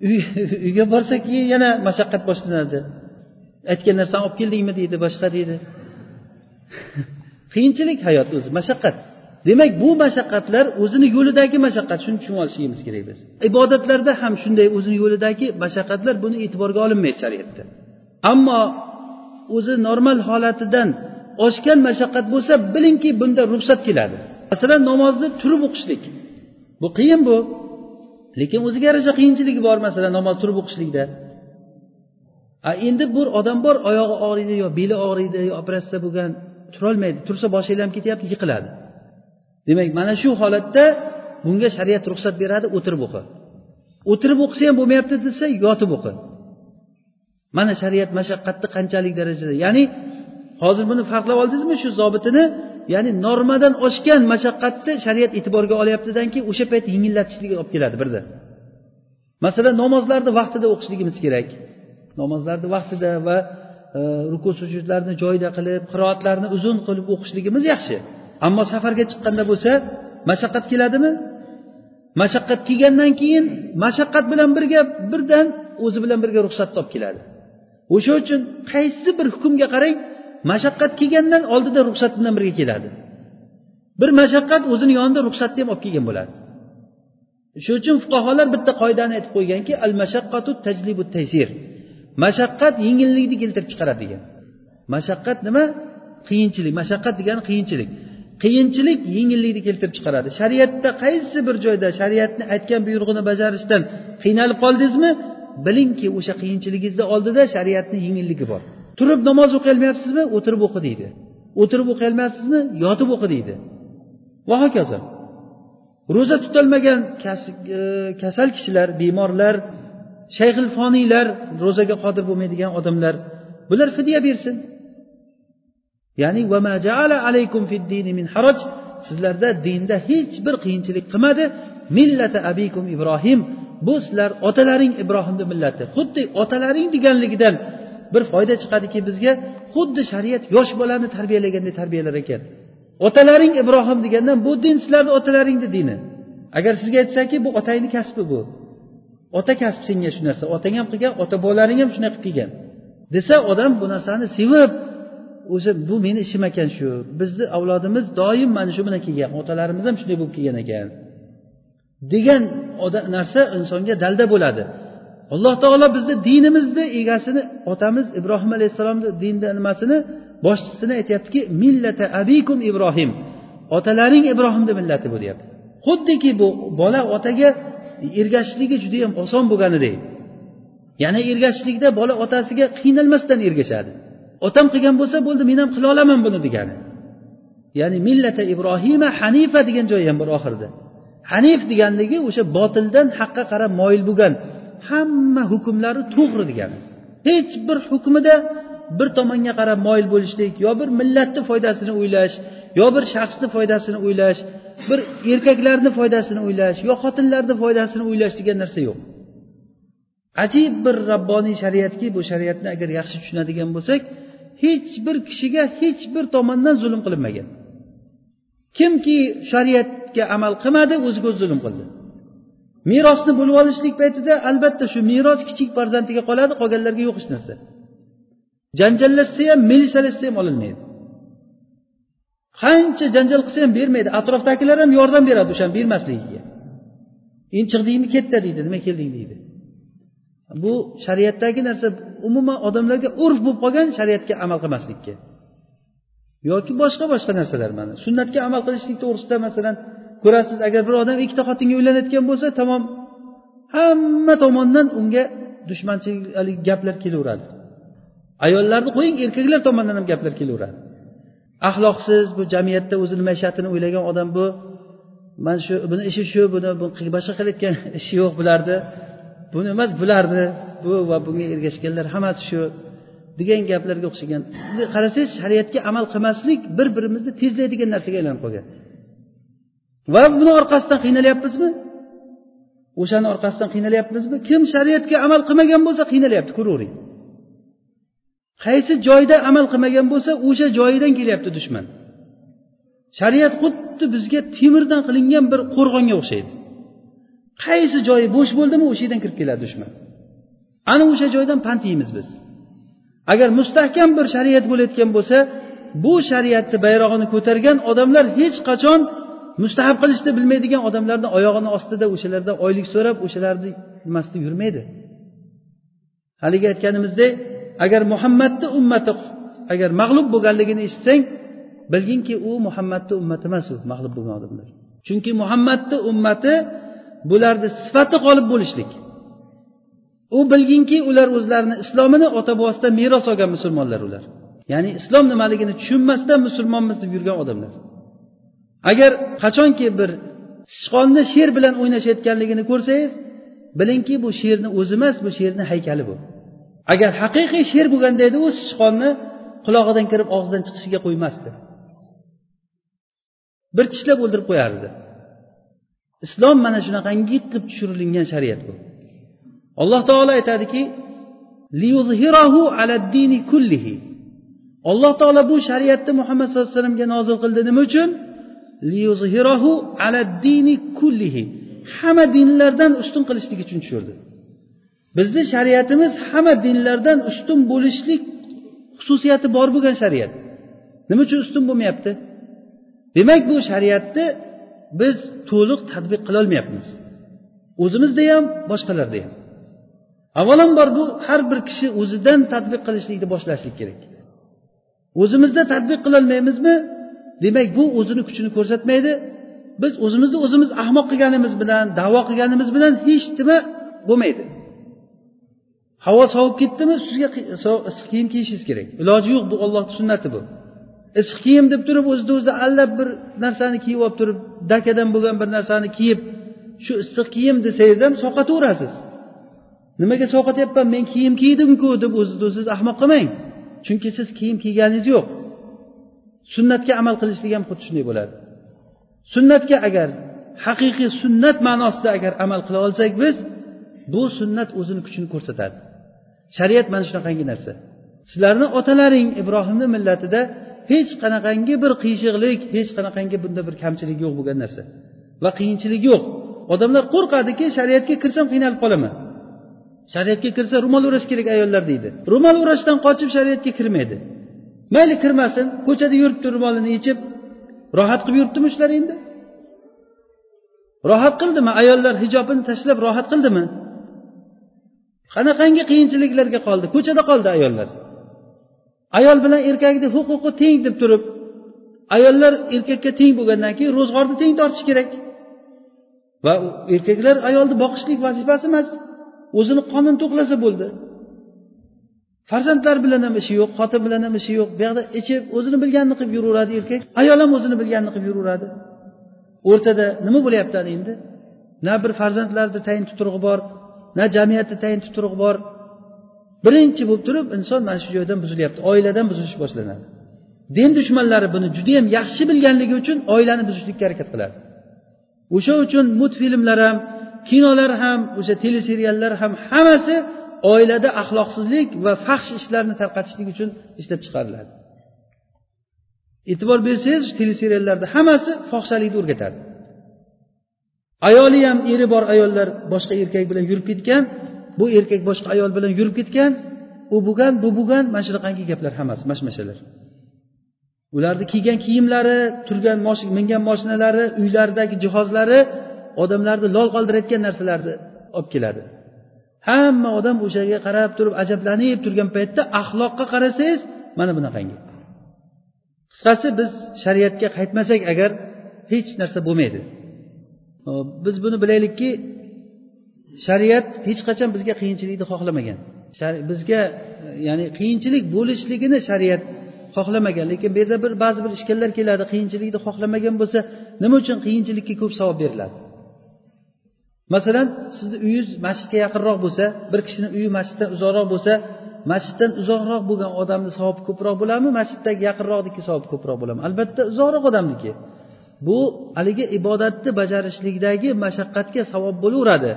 uyga borsa keyin yana mashaqqat boshlanadi. Aytgan narsani olib keldingmi deydi boshqa deydi. Qiyinchilik hayot o'zi mashaqqat. Demak bu mashaqqatlar o'zini yo'lidagi mashaqqat. Shuni tushunib olishligimiz kerak biz. Ibodatlarda ham shunday o'zini yo'lidagi mashaqqatlar buni e'tiborga olinmaydi shariatda. Ammo o'zi normal holatidan oshgan mashaqqat bo'lsa bilingki bunda ruxsat keladi. Masalan namozni turib o'qishlik. Bu qiyin bu. Lekin o'ziga yarasha qiyinchiligi bor masalan namoz turib o'qishlikda. A endi bir odam bor oyog'i og'riydi yo beli og'riydi yo operatsiya bo'lgan turolmaydi. Tursa boshi aylanib ketyapti yiqiladi. Demak mana shu holatda bunga shariat ruxsat beradi o'tirib o'qi. O'tirib o'qisa ham bo'lmayapti desa yotib o'qi. Mana shariat mashaqqatni qanchalik darajada ya'ni hozir buni farqlab oldingizmi shu zobitini? Ya'ni normadan oshgan mashaqqatni shariat e'tiborga olyaptidan keyin o'sha payt yengillatishlikka olib keladi birda masalan namozlarni vaqtida o'qishligimiz kerak. Namozlarni vaqtida va e, ruku sujudlarni joyida qilib qiroatlarni uzun qilib o'qishligimiz yaxshi. Ammo safarga chiqqanda bo'lsa mashaqqat keladimi? Mashaqqat kelgandan keyin mashaqqat bilan birga birdan o'zi bilan birga ruxsatni olib keladi. O'sha uchun qaysi bir hukmga qarang mashaqqat kelgandan oldida ruxsat bilan birga keladi. Bir mashaqqat o'zini yonida ruxsatni ham olib kelgan bo'ladi. Shuning uchun fuqarolar bitta qoidani aytib qo'yganki al mashaqqatu tajlibu taysir. Mashaqqat yengillikni keltirib chiqaradi degan. Mashaqqat nima? Qiyinchilik. Mashaqqat degani qiyinchilik. Qiyinchilik yengillikni keltirib chiqaradi. Shariatda qaysi bir joyda shariatni aytgan buyrug'ini bajarishdan qiynalib qoldingizmi? Bilingki o'sha qiyinchiligingizni oldida shariatni yengilligi bor. Turib namoz o'qiyolmayapsizmi o'tirib o'qi deydi. O'tirib o'qiyolmayapsizmi yotib o'qi deydi. Va hokazo. Ro'za tutolmagan e, kasal kishilar bemorlar shayxil foniylar ro'zaga qodir bo'lmaydigan odamlar bular fidya bersin. Ya'ni alaykum min haraj. Sizlarda dinda hech bir qiyinchilik qilmadi. Millata abikum ibrohim. Bu sizlar otalaring ibrohimni millati xuddi otalaring deganligidan bir foyda chiqadiki bizga xuddi shariat yosh bolani tarbiyalagandek tarbiyalar ekan. Otalaring ibrohim degandan bu din sizlarni otalaringni dini. Agar sizga aytsaki bu otangni kasbi bu. Ota kasb senga shu narsa otang ham qilgan ota bobolaring ham shunaqa qilib kelgan desa odam bu narsani sevib o'zi bu meni ishim ekan shu bizni avlodimiz doim mana shu bilan kelgan otalarimiz ham shunday bo'lib kelgan ekan. Degan narsa insonga dalda bo'ladi. Alloh taolo bizni dinimizni egasini otamiz ibrohim alayhissalomni dinni nimasini boshchisini aytyaptiki millata abikum ibrohim. Otalaring ibrohimni millati bu deyapti. Xuddiki bu bola otaga ergashishligi judayam oson bo'lganidek ya'ni ergashishlikda bola otasiga qiynalmasdan ergashadi. Otam qilgan bo'lsa bo'ldi men ham qila olaman buni degani. Ya'ni millata ibrohima hanifa degan joyi ham bor oxirida. Hanif deganligi o'sha botildan haqqa qarab moyil bo'lgan hamma hukmlari to'g'ri degani hech bir hukmida bir tomonga qarab moyil bo'lishlik yo bir millatni foydasini o'ylash yo bir shaxsni foydasini o'ylash bir erkaklarni foydasini o'ylash yo xotinlarni foydasini o'ylash degan narsa yo'q. Ajib bir rabboniy shariatki bu shariatni agar yaxshi tushunadigan bo'lsak hech bir kishiga hech bir tomondan zulm qilinmagan. Kimki shariatga amal qilmadi o'ziga o'zi zulm qildi. Merosni bo'lib olishlik paytida albatta shu meros kichik farzandiga qoladi qolganlarga yo'q hech narsa. Janjallashsa ham milisalashsa ham olinmaydi. Qancha janjal qilsa ham bermaydi atrofdagilar ham yordam beradi o'shani bermasligiga. Endi chiqdingmi ketdi deydi nima kelding deydi. Bu shariatdagi narsa umuman odamlarga urf bo'lib qolgan shariatga amal qilmaslikka. Yoki boshqa boshqa narsalar mana sunnatga amal qilishlik to'g'risida masalan ko'rasiz agar bir odam ikkita xotinga uylanayotgan bo'lsa tamom hamma tomondan unga dushmanchilik gaplar kelaveradi. Ayollarni qo'ying erkaklar tomonidan ham gaplar kelaveradi. Axloqsiz bu jamiyatda o'zini maishatini o'ylagan odam bu mana shu buni ishi shu buni boshqa qilayotgan ishi yo'q bularni buni emas bularni bu va bunga ergashganlar hammasi shu degan gaplarga o'xshagan. Qarasangiz shariatga amal qilmaslik bir birimizni tezlaydigan narsaga aylanib qolgan. Va buni orqasidan qiynalyapmizmi? O'shani orqasidan qiynalyapmizmi? Kim shariatga amal qilmagan bo'lsa qiynalyapti ko'ravering qaysi joyda amal qilmagan bo'lsa o'sha joyidan kelyapti dushman. Shariat xuddi bizga temirdan qilingan bir qo'rg'onga o'xshaydi. Qaysi joyi bo'sh bo'ldimi o'sha yerdan kirib keladi dushman. Ana o'sha joydan pand yeymiz biz. Agar mustahkam bir shariat bo'layotgan bo'lsa bu shariatni bayrog'ini ko'targan odamlar hech qachon mustahab qilishni bilmaydigan odamlarni oyog'ini ostida o'shalardan oylik so'rab o'shalarni nimasida yurmaydi. Haligi aytganimizdek agar muhammadni ummati agar mag'lub bo'lganligini eshitsang bilginki u muhammadni ummati emas u mag'lub bo'lgan odamlar. Chunki muhammadni ummati bularni sifati qolib bo'lishlik. U bilginki ular o'zlarini islomini ota bobosidan meros olgan musulmonlar ular. Ya'ni islom nimaligini tushunmasdan musulmonmiz deb yurgan odamlar. Agar qachonki bir sichqonni sher bilan o'ynashayotganligini ko'rsangiz bilingki bu sherni o'zi emas bu sherni haykali bu. Agar haqiqiy sher bo'lganda edi u sichqonni qulog'idan kirib og'zidan chiqishiga qo'ymasdi. Bir tishlab o'ldirib qo'yardi. Islom mana shunaqangi qilib tushirilgan shariat bu. Alloh taolo aytadiki alloh taolo bu shariatni muhammad sallallohu alayhi vasallamga nozil qildi nima uchun? Hamma dinlardan ustun qilishlik uchun tushirdi. Bizni shariatimiz hamma dinlardan ustun bo'lishlik xususiyati bor bo'lgan shariat. Nima uchun ustun bo'lmayapti? Demak bu shariatni biz to'liq tadbiq qilolmayapmiz o'zimizda ham boshqalarda ham. Avvalambor bu har bir kishi o'zidan tadbiq qilishlikni boshlashlik kerak. O'zimizda tadbiq qilolmaymizmi demak bu o'zini kuchini ko'rsatmaydi. Biz o'zimizni o'zimiz ahmoq qilganimiz bilan davo qilganimiz bilan hech nima bo'lmaydi. Havo sovib ketdimi sizga issiq kiyim kiyishingiz kerak. Iloji yo'q bu ollohni sunnati bu. Issiq kiyim deb turib o'zini o'zi allab bir narsani kiyib olib turib dakadan bo'lgan bir narsani kiyib shu issiq kiyim desangiz ham sovqataverasiz nimaga sovqatyapman men kiyim kiydimku deb o'zizni o'zingiz ahmoq qilmang. Chunki siz kiyim kiyganingiz yo'q. Sunnatga amal qilishlik ham xuddi shunday bo'ladi. Sunnatga agar haqiqiy sunnat ma'nosida agar amal qila olsak biz bu sunnat o'zini kuchini ko'rsatadi. Shariat mana shunaqangi narsa. Sizlarni otalaring ibrohimni millatida hech qanaqangi bir qiyshiqlik hech qanaqangi bunda bir kamchilik yo'q bo'lgan narsa. Va qiyinchilik yo'q. Odamlar qo'rqadiki shariatga kirsam qiynalib qolaman. Shariatga kirsa ro'mol o'rash kerak ayollar deydi. Ro'mol o'rashdan qochib shariatga kirmaydi. Mayli kirmasin ko'chada yuribdi ro'molini yechib rohat qilib yuribdimi shular endi? Rohat qildimi? Ayollar hijobini tashlab rohat qildimi? Qanaqangi qiyinchiliklarga qoldi? Ko'chada qoldi ayollar. Ayol bilan erkakni huquqi teng deb turib ayollar erkakka teng bo'lgandan keyin ro'zg'orni teng tortish kerak. Va erkaklar ayolni boqishlik vazifasi emas. O'zini qonini to'qlasa bo'ldi. Farzandlar bilan ham ishi yo'q xotin bilan ham ishi yo'q. Bu yoqda ichib o'zini bilganini qilib yuraveradi erkak. Ayol ham o'zini bilganini qilib yuraveradi. O'rtada nima bo'lyapti ana endi? Na bir farzandlarni tayin tuturug'i bor na jamiyatni tayin tuturug'i bor. Birinchi bo'lib turib inson mana shu joydan buzilyapti oiladan buzilish boshlanadi. Din dushmanlari buni judayam yaxshi bilganligi uchun oilani buzishlikka harakat qiladi. O'sha uchun multfilmlar ham kinolar ham o'sha teleseriallar ham hammasi oilada axloqsizlik va faxsh ishlarni tarqatishlik uchun ishlab chiqariladi. E'tibor bersangiz teleseriallarda hammasi fohishalikni o'rgatadi. Ayoli ham eri bor ayollar boshqa erkak bilan yurib ketgan bu erkak boshqa ayol bilan yurib ketgan u bo'lgan bu bo'lgan mana shunaqangi gaplar hammasi mashmashalar. Ularni kiygan kiyimlari turgan mingan moshinalari uylaridagi jihozlari odamlarni lol qoldirayotgan narsalarni olib keladi. Hamma odam o'shaga qarab turib ajablanib turgan paytda axloqqa qarasangiz mana bunaqangi. Qisqasi biz shariatga qaytmasak agar hech narsa bo'lmaydi. Biz buni bilaylikki shariat hech qachon bizga qiyinchilikni xohlamagan. Bizga ya'ni qiyinchilik bo'lishligini shariat xohlamagan. Lekin bu yerda bir ba'zi bir ishkallar keladi qiyinchilikni xohlamagan bo'lsa nima uchun qiyinchilikka ko'p savob beriladi? Masalan sizni uyingiz masjidga yaqinroq bo'lsa bir kishini uyi masjiddan uzoqroq bo'lsa masjiddan uzoqroq bo'lgan odamni savobi ko'proq bo'ladimi? Masjiddagi yaqinroqniki savobi ko'proq bo'ladimi? Albatta uzoqroq odamniki. Bu haligi ibodatni bajarishlikdagi mashaqqatga savob bo'laveradi.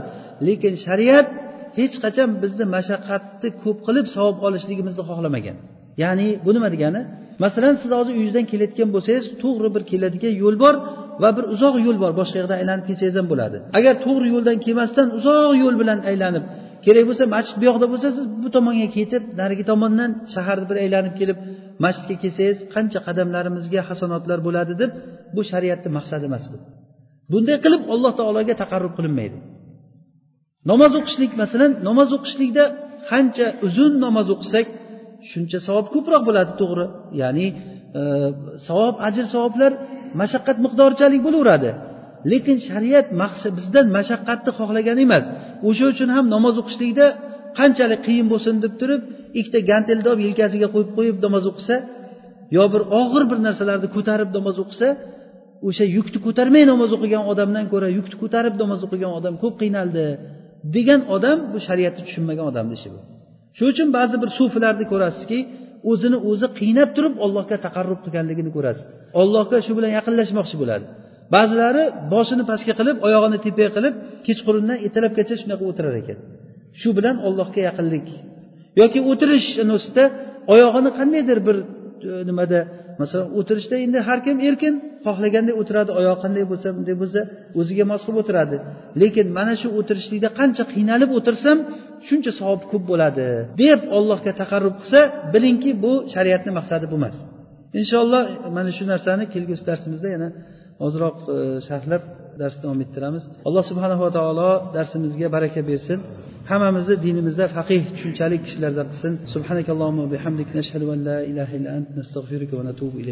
Lekin shariat hech qachon bizni mashaqqatni ko'p qilib savob olishligimizni xohlamagan. Ya'ni bu nima degani? Masalan siz hozir uyingizdan kelayotgan bo'lsangiz to'g'ri bir keladigan yo'l bor. Va bir uzoq yo'l bor boshqa yoqdan aylanib kelsangiz ham bo'ladi. Agar to'g'ri yo'ldan kelmasdan uzoq yo'l bilan aylanib kerak bo'lsa masjid bu yoqda bo'lsa siz bu tomonga ketib narigi tomondan shaharni bir aylanib kelib masjidga kelsangiz qancha qadamlarimizga hasanotlar bo'ladi deb bu shariatni maqsadi emas bu. Bunday qilib alloh taologa taqarrub qilinmaydi. Namoz o'qishlik masalan namoz o'qishlikda qancha uzun namoz o'qisak shuncha savob ko'proq bo'ladi to'g'ri. Ya'ni e, savob ajr savoblar mashaqqat miqdorichalik bo'laveradi. Lekin shariat bizdan mashaqqatni xohlagan emas. O'sha uchun ham namoz o'qishlikda qanchalik qiyin bo'lsin deb turib ikkita gantelni olib yelkasiga qo'yib qo'yib namoz o'qisa yo bir og'ir bir narsalarni ko'tarib namoz o'qisa o'sha yukni ko'tarmay namoz o'qigan odamdan ko'ra yukni ko'tarib namoz o'qigan odam ko'p qiynaldi degan odam bu shariatni tushunmagan odamni ishi bu. Shuning uchun ba'zi bir sufilarni ko'rasizki o'zini o'zi qiynab turib allohga taqarrub qilganligini ko'rasiz. Ollohga shu bilan yaqinlashmoqchi bo'ladi. Ba'zilari boshini pastga qilib oyog'ini tepaga qilib kechqurundan ertalabgacha shunaqa o'tirar ekan. Shu bilan ollohga yaqinlik yoki o'tirish ustida oyog'ini qandaydir bir e, nimada masalan o'tirishda endi har kim erkin xohlaganday o'tiradi oyog'i qanday bo'lsa bunday bo'lsa o'ziga mos qilib o'tiradi. Lekin mana shu o'tirishlikda qancha qiynalib o'tirsam shuncha savob ko'p bo'ladi deb ollohga taqarrub qilsa bilingki bu shariatni maqsadi bu emas. Inshaalloh mana shu narsani kelgusi darsimizda yana ozroq e, sharhlab darsni davom ettiramiz. Alloh subhanava taolo darsimizga baraka bersin. Hammamizni dinimizda faqih tushunchali kishilardan qilsin. Subhanakallohumma bihamdik nashhadu an la ilaha illa ant nastag'firuka va natubu ilayk.